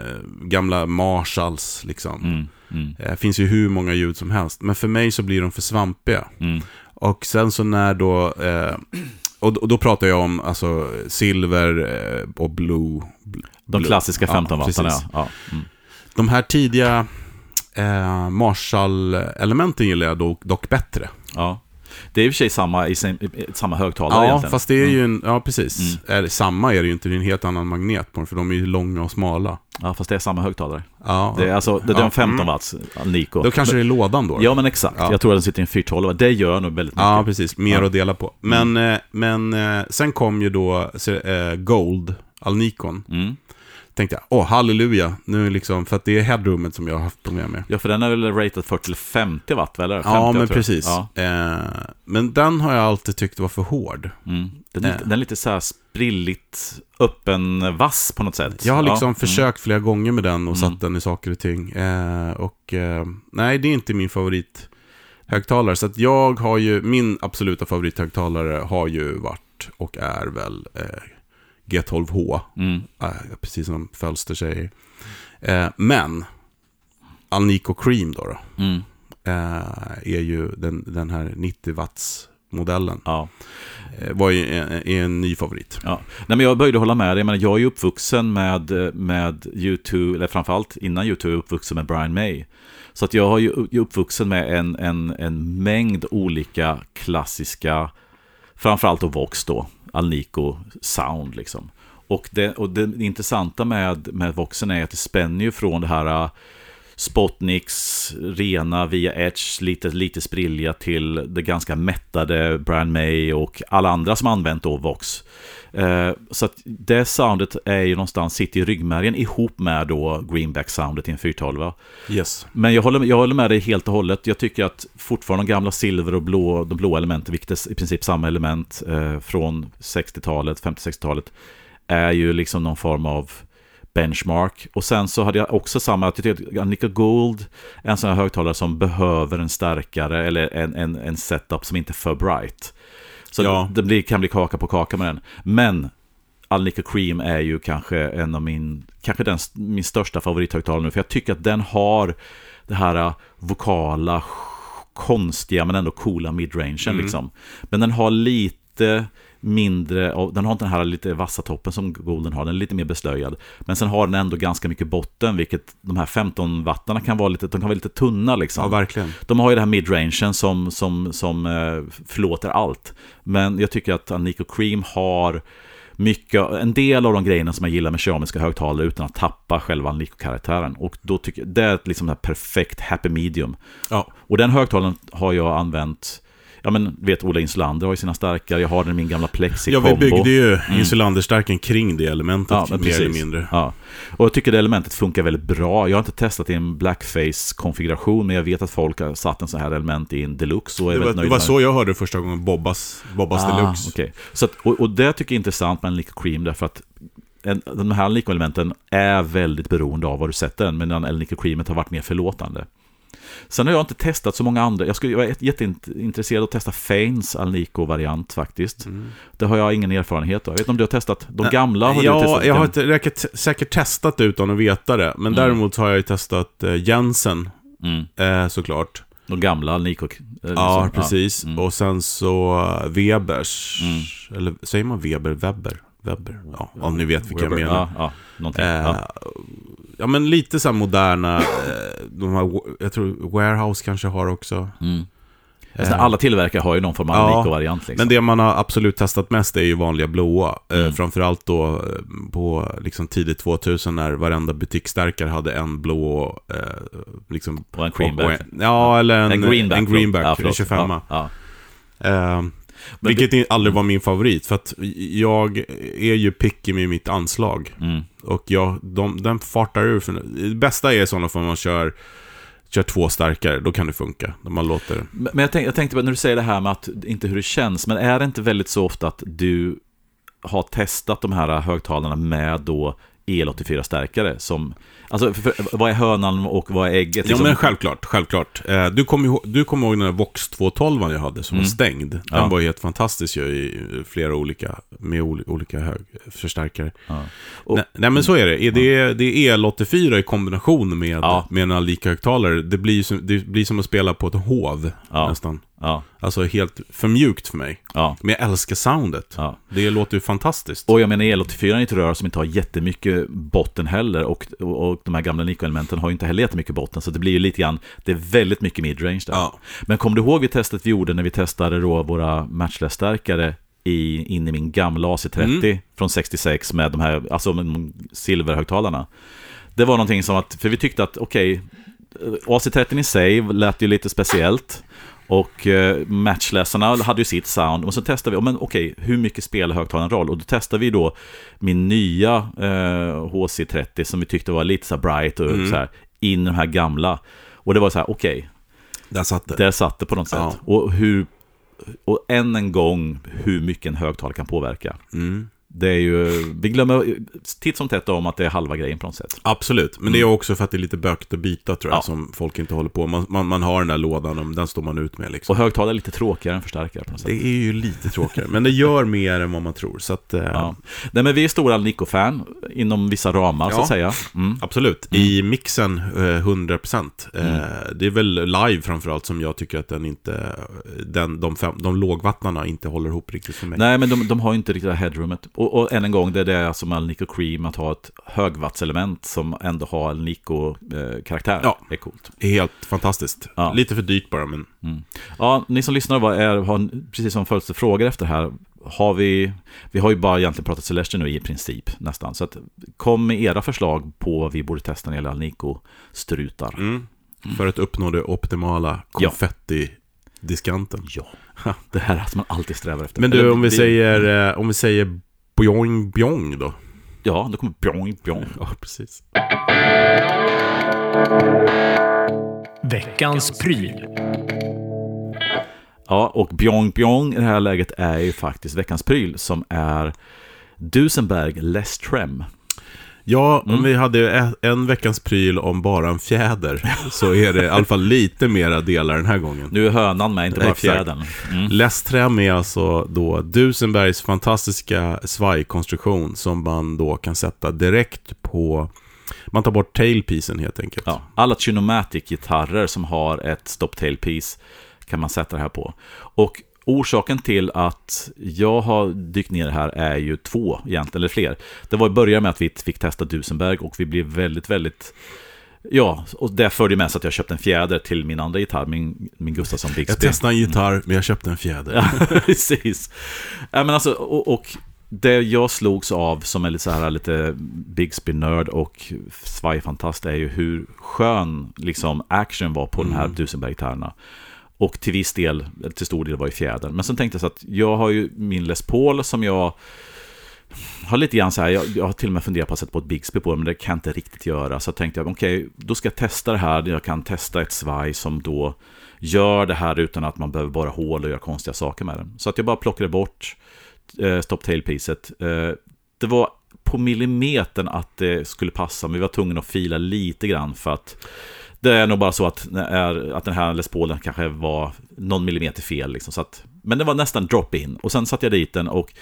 gamla Marshalls liksom. Mm, mm, Det finns ju hur många ljud som helst. Men för mig så blir de för svampiga. mm. Och sen så när då... Eh, och, då- och då pratar jag om alltså silver eh, och blue. De blue. klassiska Ja, 15 wattarna, precis. ja. ja. Mm. De här tidiga eh, Marshall-elementen gillar jag dock, dock bättre. ja. Det är i och för sig samma, i, sam- i, samma högtalare Ja, egentligen. fast det är ju en, ja precis. Mm. Är samma är det ju inte, det är en helt annan magnet på dem, för de är ju långa och smala. Ja, fast det är samma högtalare. Ja, Det är alltså, det är Ja, en 15 mm. watts Alnico. Då kanske det är lådan då. Ja, men exakt. Ja. Jag tror att den sitter i en 412. Det gör nog väldigt mycket. Ja, precis. Mer Ja. att dela på. Men, eh, men eh, sen kom ju då eh, Gold, Alnikon. Mm. Tänkte jag, åh halleluja, nu liksom, för att det är headroomet som jag har haft problem med. Ja, för den är väl rated 40 till 50 watt, eller? 50, Ja, men precis. Ja. Eh, men den har jag alltid tyckt var för hård. Mm. Den, är, Eh. den är lite så här sprilligt öppen vass på något sätt. Jag har liksom ja. mm. försökt flera gånger med den och Mm. satt den i saker och ting. Eh, och eh, nej, det är inte min favorit högtalare. Så att jag har ju, min absoluta favorithögtalare har ju varit och är väl eh, G12H. Mm. Eh, precis som Fölster säger. Eh, men Alnico Cream då, då Mm. eh, är ju den, den här 90 watts modellen. Ja. Eh, var ju en, en ny favorit. Ja. Nej, men jag började hålla med dig, men jag är uppvuxen med, med YouTube, eller framförallt innan YouTube jag uppvuxen med Brian May. Så att jag har ju jag är uppvuxen med en, en, en mängd olika klassiska, framförallt då Vox då, Alnico Sound liksom. Och det, och det intressanta med, med Voxen är att det spänner ju från det här uh, Spotniks rena via Edge, lite, lite sprilliga till det ganska mättade Brian May och alla andra som använt då Vox. Eh, så att det soundet är ju någonstans, sitter i ryggmärgen ihop med då Greenback-soundet i en 412. Yes. Men jag håller, jag håller med dig helt och hållet. Jag tycker att fortfarande de gamla silver och blå, de blå elementen, vilket är i princip samma element eh, från 60-talet, 50-60-talet, är ju liksom någon form av benchmark. Och sen så hade jag också samma, att jag tycker att Annika Gold en sån här högtalare som behöver en starkare, eller en, en, en setup som inte är för bright. Så Ja. det blir, kan bli kaka på kaka med den. Men Alnica Cream är ju kanske en av min, kanske den, min största favorithögtalare nu, för jag tycker att den har det här äh, vokala, konstiga men ändå coola midrangen Mm. liksom. Men den har lite mindre, av- den har inte den här lite vassa toppen som Golden har, den är lite mer beslöjad. Men sen har den ändå ganska mycket botten, vilket de här 15 wattarna kan vara lite, de kan vara lite tunna liksom. Ja, verkligen. De har ju det här midrangen som, som, som eh, förlåter allt. Men jag tycker att Nico Cream har mycket, en del av de grejerna som jag gillar med keramiska högtalare utan att tappa själva Nico-karaktären. Och då tycker jag, det är liksom ett perfekt happy medium. Ja. Och den högtalaren har jag använt, ja men vet Ola Insulander har ju sina starkare, jag har den i min gamla Plexi Ja, vi byggde ju insulanderstärken kring det elementet, Ja, mer eller precis. mindre. Ja. Och jag tycker det elementet funkar väldigt bra. Jag har inte testat i en blackface-konfiguration, men jag vet att folk har satt en sån här element i en deluxe och är Det var, det var så jag hörde första gången Bobbas, Bobbas Deluxe. Ah, okej. så att, och, och det tycker jag är intressant med en Lico Cream därför att en, de här Lico-elementen är väldigt beroende av var du sätter den, medan El Lico Creamet har varit mer förlåtande. Sen har jag inte testat så många andra. Jag skulle jag är jätteintresserad av att testa Fanes Alnico-variant faktiskt. Det har jag ingen erfarenhet av. Jag vet inte om du har testat de gamla? Har du ja, testat jag har inte, säkert, testat utan att veta det. Men däremot har jag ju testat eh, Jensen, Mm. eh, såklart. De gamla Alnico. eh, Ja, liksom. precis. Mm. Och sen så eh, Webers. Mm. Eller säger man Weber? Webber? Webber? Ja, om ni vet vilka jag Weber. menar. Ja, ja. Eh, ja. men lite så här moderna, eh, de här, jag tror Warehouse kanske har också. Mm. Eh, Alla tillverkare har ju någon form av ja, Alnico-variant. Liksom. Men det man har absolut testat mest är ju vanliga blåa. Eh, Mm. framförallt då eh, på liksom tidigt 2000 när varenda butikstärkare hade en blå, eh, liksom... Och en creamback. och en- Ja, eller en, En greenback. en, greenback Ja, en förlåt. 25 Ja, ja. eh, Vilket i- aldrig var min favorit, för att jag är ju picky med mitt anslag. Mm. Och jag, de, den fartar ur. För, det bästa är i sådana fall man kör, kör två starkare, då kan det funka. Man låter... Men men jag, tänk, jag tänkte när du säger det här med att inte hur det känns, men är det inte väldigt så ofta att du har testat de här högtalarna med då EL84-stärkare som... Alltså, för, för, vad är hönan och vad är ägget? Ja liksom? men självklart, självklart. Eh, du kommer ihåg, du kommer ihåg den där Vox 212 jag hade som Mm. var stängd. Den Ja. var ju helt fantastisk ju i flera olika, med oli- olika hög förstärkare. Ja. Och- nej, nej men så är det. Är det, det är EL84 i kombination med, Ja. med en lika högtalare. Det blir, som, det blir som att spela på ett hov Ja. nästan. Ja, Alltså helt för mjukt för mig. ja, Men jag älskar soundet. ja. Det låter ju fantastiskt. Och jag menar EL84 är ett rör som inte har jättemycket botten heller och, och, och de här gamla Nico-elementen har ju inte heller jättemycket botten så det blir ju lite grann, det är väldigt mycket midrange där. Ja. Men kom du ihåg vid testet vi gjorde när vi testade då våra matchless-stärkare i, in i min gamla AC30 Mm. från 66 med de här, alltså silverhögtalarna. Det var någonting som att, för vi tyckte att okej, AC30 i sig lät ju lite speciellt. Och eh, matchläsarna hade ju sitt sound. Och så testade vi, oh, men okej, hur mycket spelar högtalaren roll? Och då testade vi då min nya eh, HC30 som vi tyckte var lite så bright och Mm. så här, in i de här gamla. Och det var så här, okej, Där satt det. där satt det på något sätt. Ja. Och, hur, och än en gång hur mycket en högtalare kan påverka. Mm. Det är ju, vi glömmer titt som tätt om att det är halva grejen på något sätt. Absolut, men det är också för att det är lite bökigt att byta tror jag, Ja. som folk inte håller på. Man, man, man har den där lådan, och den står man ut med liksom. Och högtalare är lite tråkigare än förstärkare på något sätt. Det är ju lite tråkigare, men det gör mer än vad man tror. Så att, eh, Ja. Nej, men vi är stora Nico-fan inom vissa ramar så Ja. att säga. Mm. Absolut, i mixen eh, 100%. Eh, Mm. Det är väl live framförallt som jag tycker att den inte, den, de, fem, de lågvattnarna inte håller ihop riktigt för mig. Nej, men de, de har ju inte riktigt det här headroomet. Och, och än en gång, det är det som är Nico Cream, att ha ett högvattselement som ändå har en Nico-karaktär. Ja. Det är coolt. Helt fantastiskt. Ja. Lite för dyrt bara, men Ja, ni som lyssnar vad är, har, precis som följts frågor efter här, har vi, vi har ju bara egentligen pratat Celestion nu i princip nästan, så att kom med era förslag på vad vi borde testa när det gäller Alnico-strutar. mm. för att uppnå det optimala Ja. konfetti-diskanten. Ja, det här är att man alltid strävar efter. Men du, Eller, om vi säger, eh, om vi säger bjong bjong då? Ja, då kommer bjong, bjong. Ja, precis. Veckans pryl. Ja, och bjong, bjong i det här läget är ju faktiskt veckans pryl som är Dusenberg Les Trem. Ja, Mm. om vi hade en, veckans pryl om bara en fjäder så är det i alla fall lite mera delar den här gången. Nu är hönan med, inte bara Exakt. fjädern. Mm. Lästrem är alltså då Dusenbergs fantastiska svajkonstruktion som man då kan sätta direkt på... Man tar bort tailpiecen helt enkelt. Ja, alla Tunomatic-gitarrer som har ett stop tailpiece kan man sätta det här på. Och orsaken till att jag har dykt ner här är ju två egentligen, eller fler. Det var i början med att vi fick testa Dusenberg och vi blev väldigt, väldigt Ja, och det förde med sig att jag köpte en fjäder till min andra gitarr, min, min Gustafsson Bixby. Jag testade en gitarr, men jag köpte en fjäder. Ja, precis. Ja, men alltså, och, och det jag slogs av som är lite så här lite Bigsby-nörd och svajfantast är ju hur skön liksom action var på den här Dusenberg-gitarrerna. Och till viss del, till stor del var ju fjädern. Men sen tänkte jag så att jag har ju min Les Paul som jag har lite grann så här, jag, jag har till och med funderat på att sätta på ett Bixby på den, men det kan jag inte riktigt göra. Så tänkte jag, okej, okay, då ska jag testa det här. Jag kan testa ett svaj som då gör det här utan att man behöver borra hål och göra konstiga saker med den. Så att jag bara plockade bort eh, stop tail-piecet. Eh, det var på millimetern att det skulle passa, men vi var tvungna att fila lite grann för att det är nog bara så att, att den här Les Paulen kanske var någon millimeter fel. Liksom, så att, men det var nästan drop-in. Och sen satte jag dit den och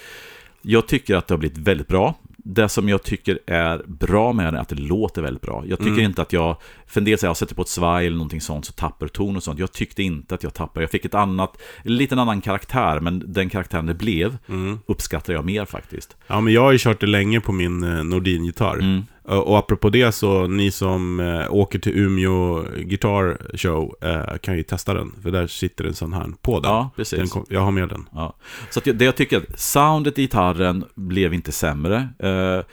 jag tycker att det har blivit väldigt bra. Det som jag tycker är bra med den är att det låter väldigt bra. Jag tycker mm. inte att jag, för en del säger jag sätter på ett svaj eller någonting sånt så tappar ton och sånt. Jag tyckte inte att jag tappar. Jag fick ett annat, en liten annan karaktär, men den karaktären det blev mm. uppskattar jag mer faktiskt. Ja, men jag har ju kört det länge på min eh, Nordin-gitarr. Mm. Och apropå det så, ni som äh, åker till Umeå Guitar Show äh, kan ju testa den. För där sitter en sån här på den. Ja, precis. Den, jag har med den. Ja. Så det jag tycker, soundet i gitarren blev inte sämre. Äh,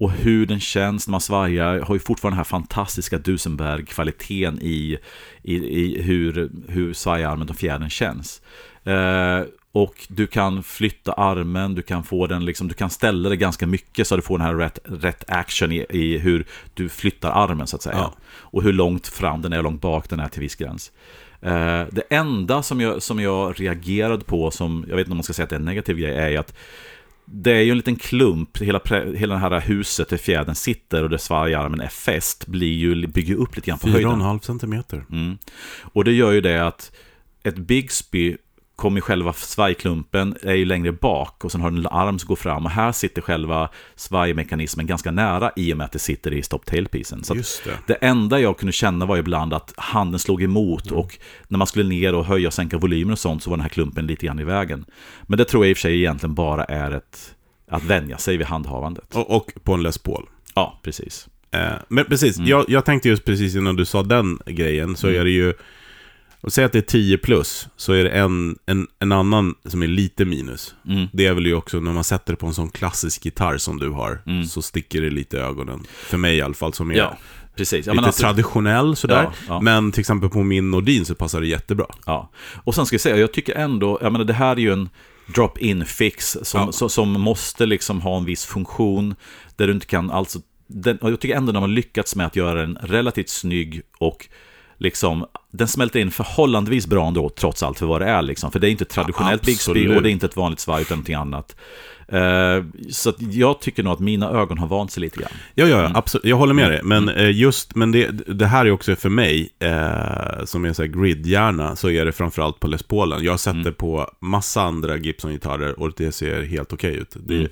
och hur den känns när man svajar har ju fortfarande den här fantastiska Dusenberg-kvaliteten i, i, i, hur, hur svajarmen och fjädern känns. Och du kan flytta armen, du kan få den liksom, du kan ställa det ganska mycket så att du får den här rätt, rätt action i, i hur du flyttar armen så att säga. Ja. Och hur långt fram den är och långt bak den är till viss gräns. Eh, det enda som jag, som jag reagerade på, som jag vet inte om man ska säga att det är en negativ grej, är att det är ju en liten klump, hela, hela det här huset där fjädern sitter och där svajarmen är fäst blir ju, bygger upp lite grann på 4,5 höjden. 4,5 centimeter. Mm. Och det gör ju det att ett Bigsby kommer själva svajklumpen är ju längre bak och sen har den en arm som går fram och här sitter själva svajmekanismen ganska nära i och med att det sitter i stop tailpiecen. Så det. det. enda jag kunde känna var ibland att handen slog emot mm. och när man skulle ner och höja och sänka volymen och sånt så var den här klumpen lite grann i vägen. Men det tror jag i och för sig egentligen bara är ett, att vänja sig vid handhavandet. Och, och på en Les Paul. Ja, precis. Eh, men precis, mm. jag, jag tänkte just precis innan du sa den grejen så mm. är det ju och säg att det är 10 plus, så är det en, en, en annan som är lite minus. Mm. Det är väl ju också när man sätter det på en sån klassisk gitarr som du har, mm. så sticker det lite i ögonen. För mig i alla fall, som är ja, precis. Ja, lite alltså, traditionell sådär. Ja, ja. Men till exempel på min Nordin så passar det jättebra. Ja, och sen ska jag säga, jag tycker ändå, jag menar det här är ju en drop-in fix som, ja. som måste liksom ha en viss funktion. Där du inte kan, alltså, den, jag tycker ändå när man lyckats med att göra en relativt snygg och liksom, den smälter in förhållandevis bra ändå, trots allt för vad det är. Liksom. För det är inte traditionellt ja, Bixby och det är inte ett vanligt svaj utan någonting annat. Uh, så jag tycker nog att mina ögon har vant sig lite grann. Ja, ja, mm. absolut. Jag håller med mm. dig. Men mm. uh, just, men det, det, här är också för mig, uh, som är en grid-hjärna, så är det framförallt på Les Paulen. Jag sätter mm. på massa andra Gibson-gitarrer och det ser helt okej okay ut. Det, mm.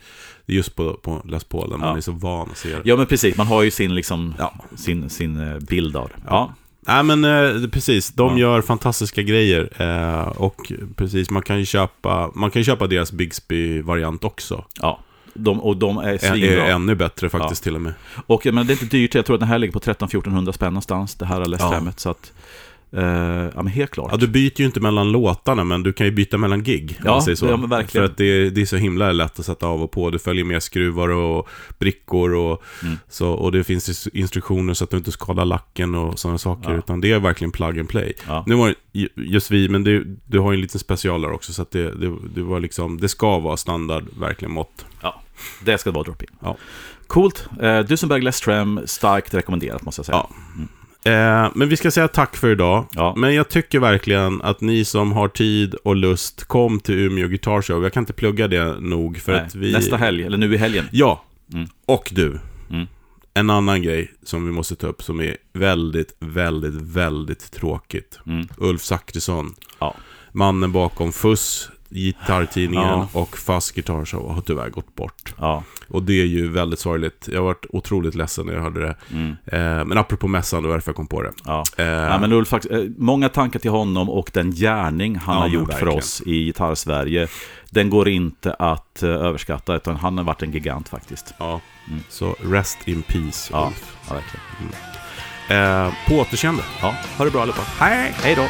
det är just på, på Les Paulen, man ja. är så van att se det. Ja, men precis. Man har ju sin, liksom, ja. sin, sin bild av det. Ja. Nej men eh, precis, de ja. gör fantastiska grejer. Eh, och precis, man kan ju köpa, man kan köpa deras Bigsby-variant också. Ja, de, och de är svinbra. Är ännu bättre faktiskt ja. till och med. Och men det är inte dyrt, jag tror att den här ligger på 13-1400 spänn någonstans, det här LS5. Så att Uh, ja, men helt klart. Ja, du byter ju inte mellan låtarna, men du kan ju byta mellan gig. Ja, så. ja men verkligen. För att det, det, är så himla lätt att sätta av och på. Du följer med skruvar och brickor och, mm. så, och det finns instruktioner så att du inte skadar lacken och sådana saker. Ja. Utan det är verkligen plug and play. Ja. Nu var just vi, men det, du har ju en liten special där också, så att det, det, det, var liksom, det ska vara standard, verkligen mått. Ja, det ska vara drop-in. Ja. Coolt. Eh, Dusenberg Les Trem, starkt rekommenderat måste jag säga. Ja. Mm. Eh, men vi ska säga tack för idag. Ja. Men jag tycker verkligen att ni som har tid och lust, kom till Umeå Guitar Show. Jag kan inte plugga det nog. För Nej. att vi... Nästa helg, eller nu i helgen. Ja, mm. och du. Mm. En annan grej som vi måste ta upp som är väldigt, väldigt, väldigt tråkigt. Mm. Ulf Zachrisson. Ja. Mannen bakom Fuss, Gitarrtidningen ja. och Fast Guitar Show har tyvärr gått bort. Ja. Och det är ju väldigt sorgligt. Jag har varit otroligt ledsen när jag hörde det. Mm. Eh, men apropå mässan, det var därför jag kom på det. Ja. Eh, ja, men Ulf, eh, många tankar till honom och den gärning han har gjort verkligen. för oss i Gitarr-Sverige. Den går inte att uh, överskatta, utan han har varit en gigant faktiskt. Ja, mm. så rest in peace, ja. Ulf. Ja, verkligen. Mm. Eh, på återseende. Ja, ha det bra allihopa. Hej! Hej då!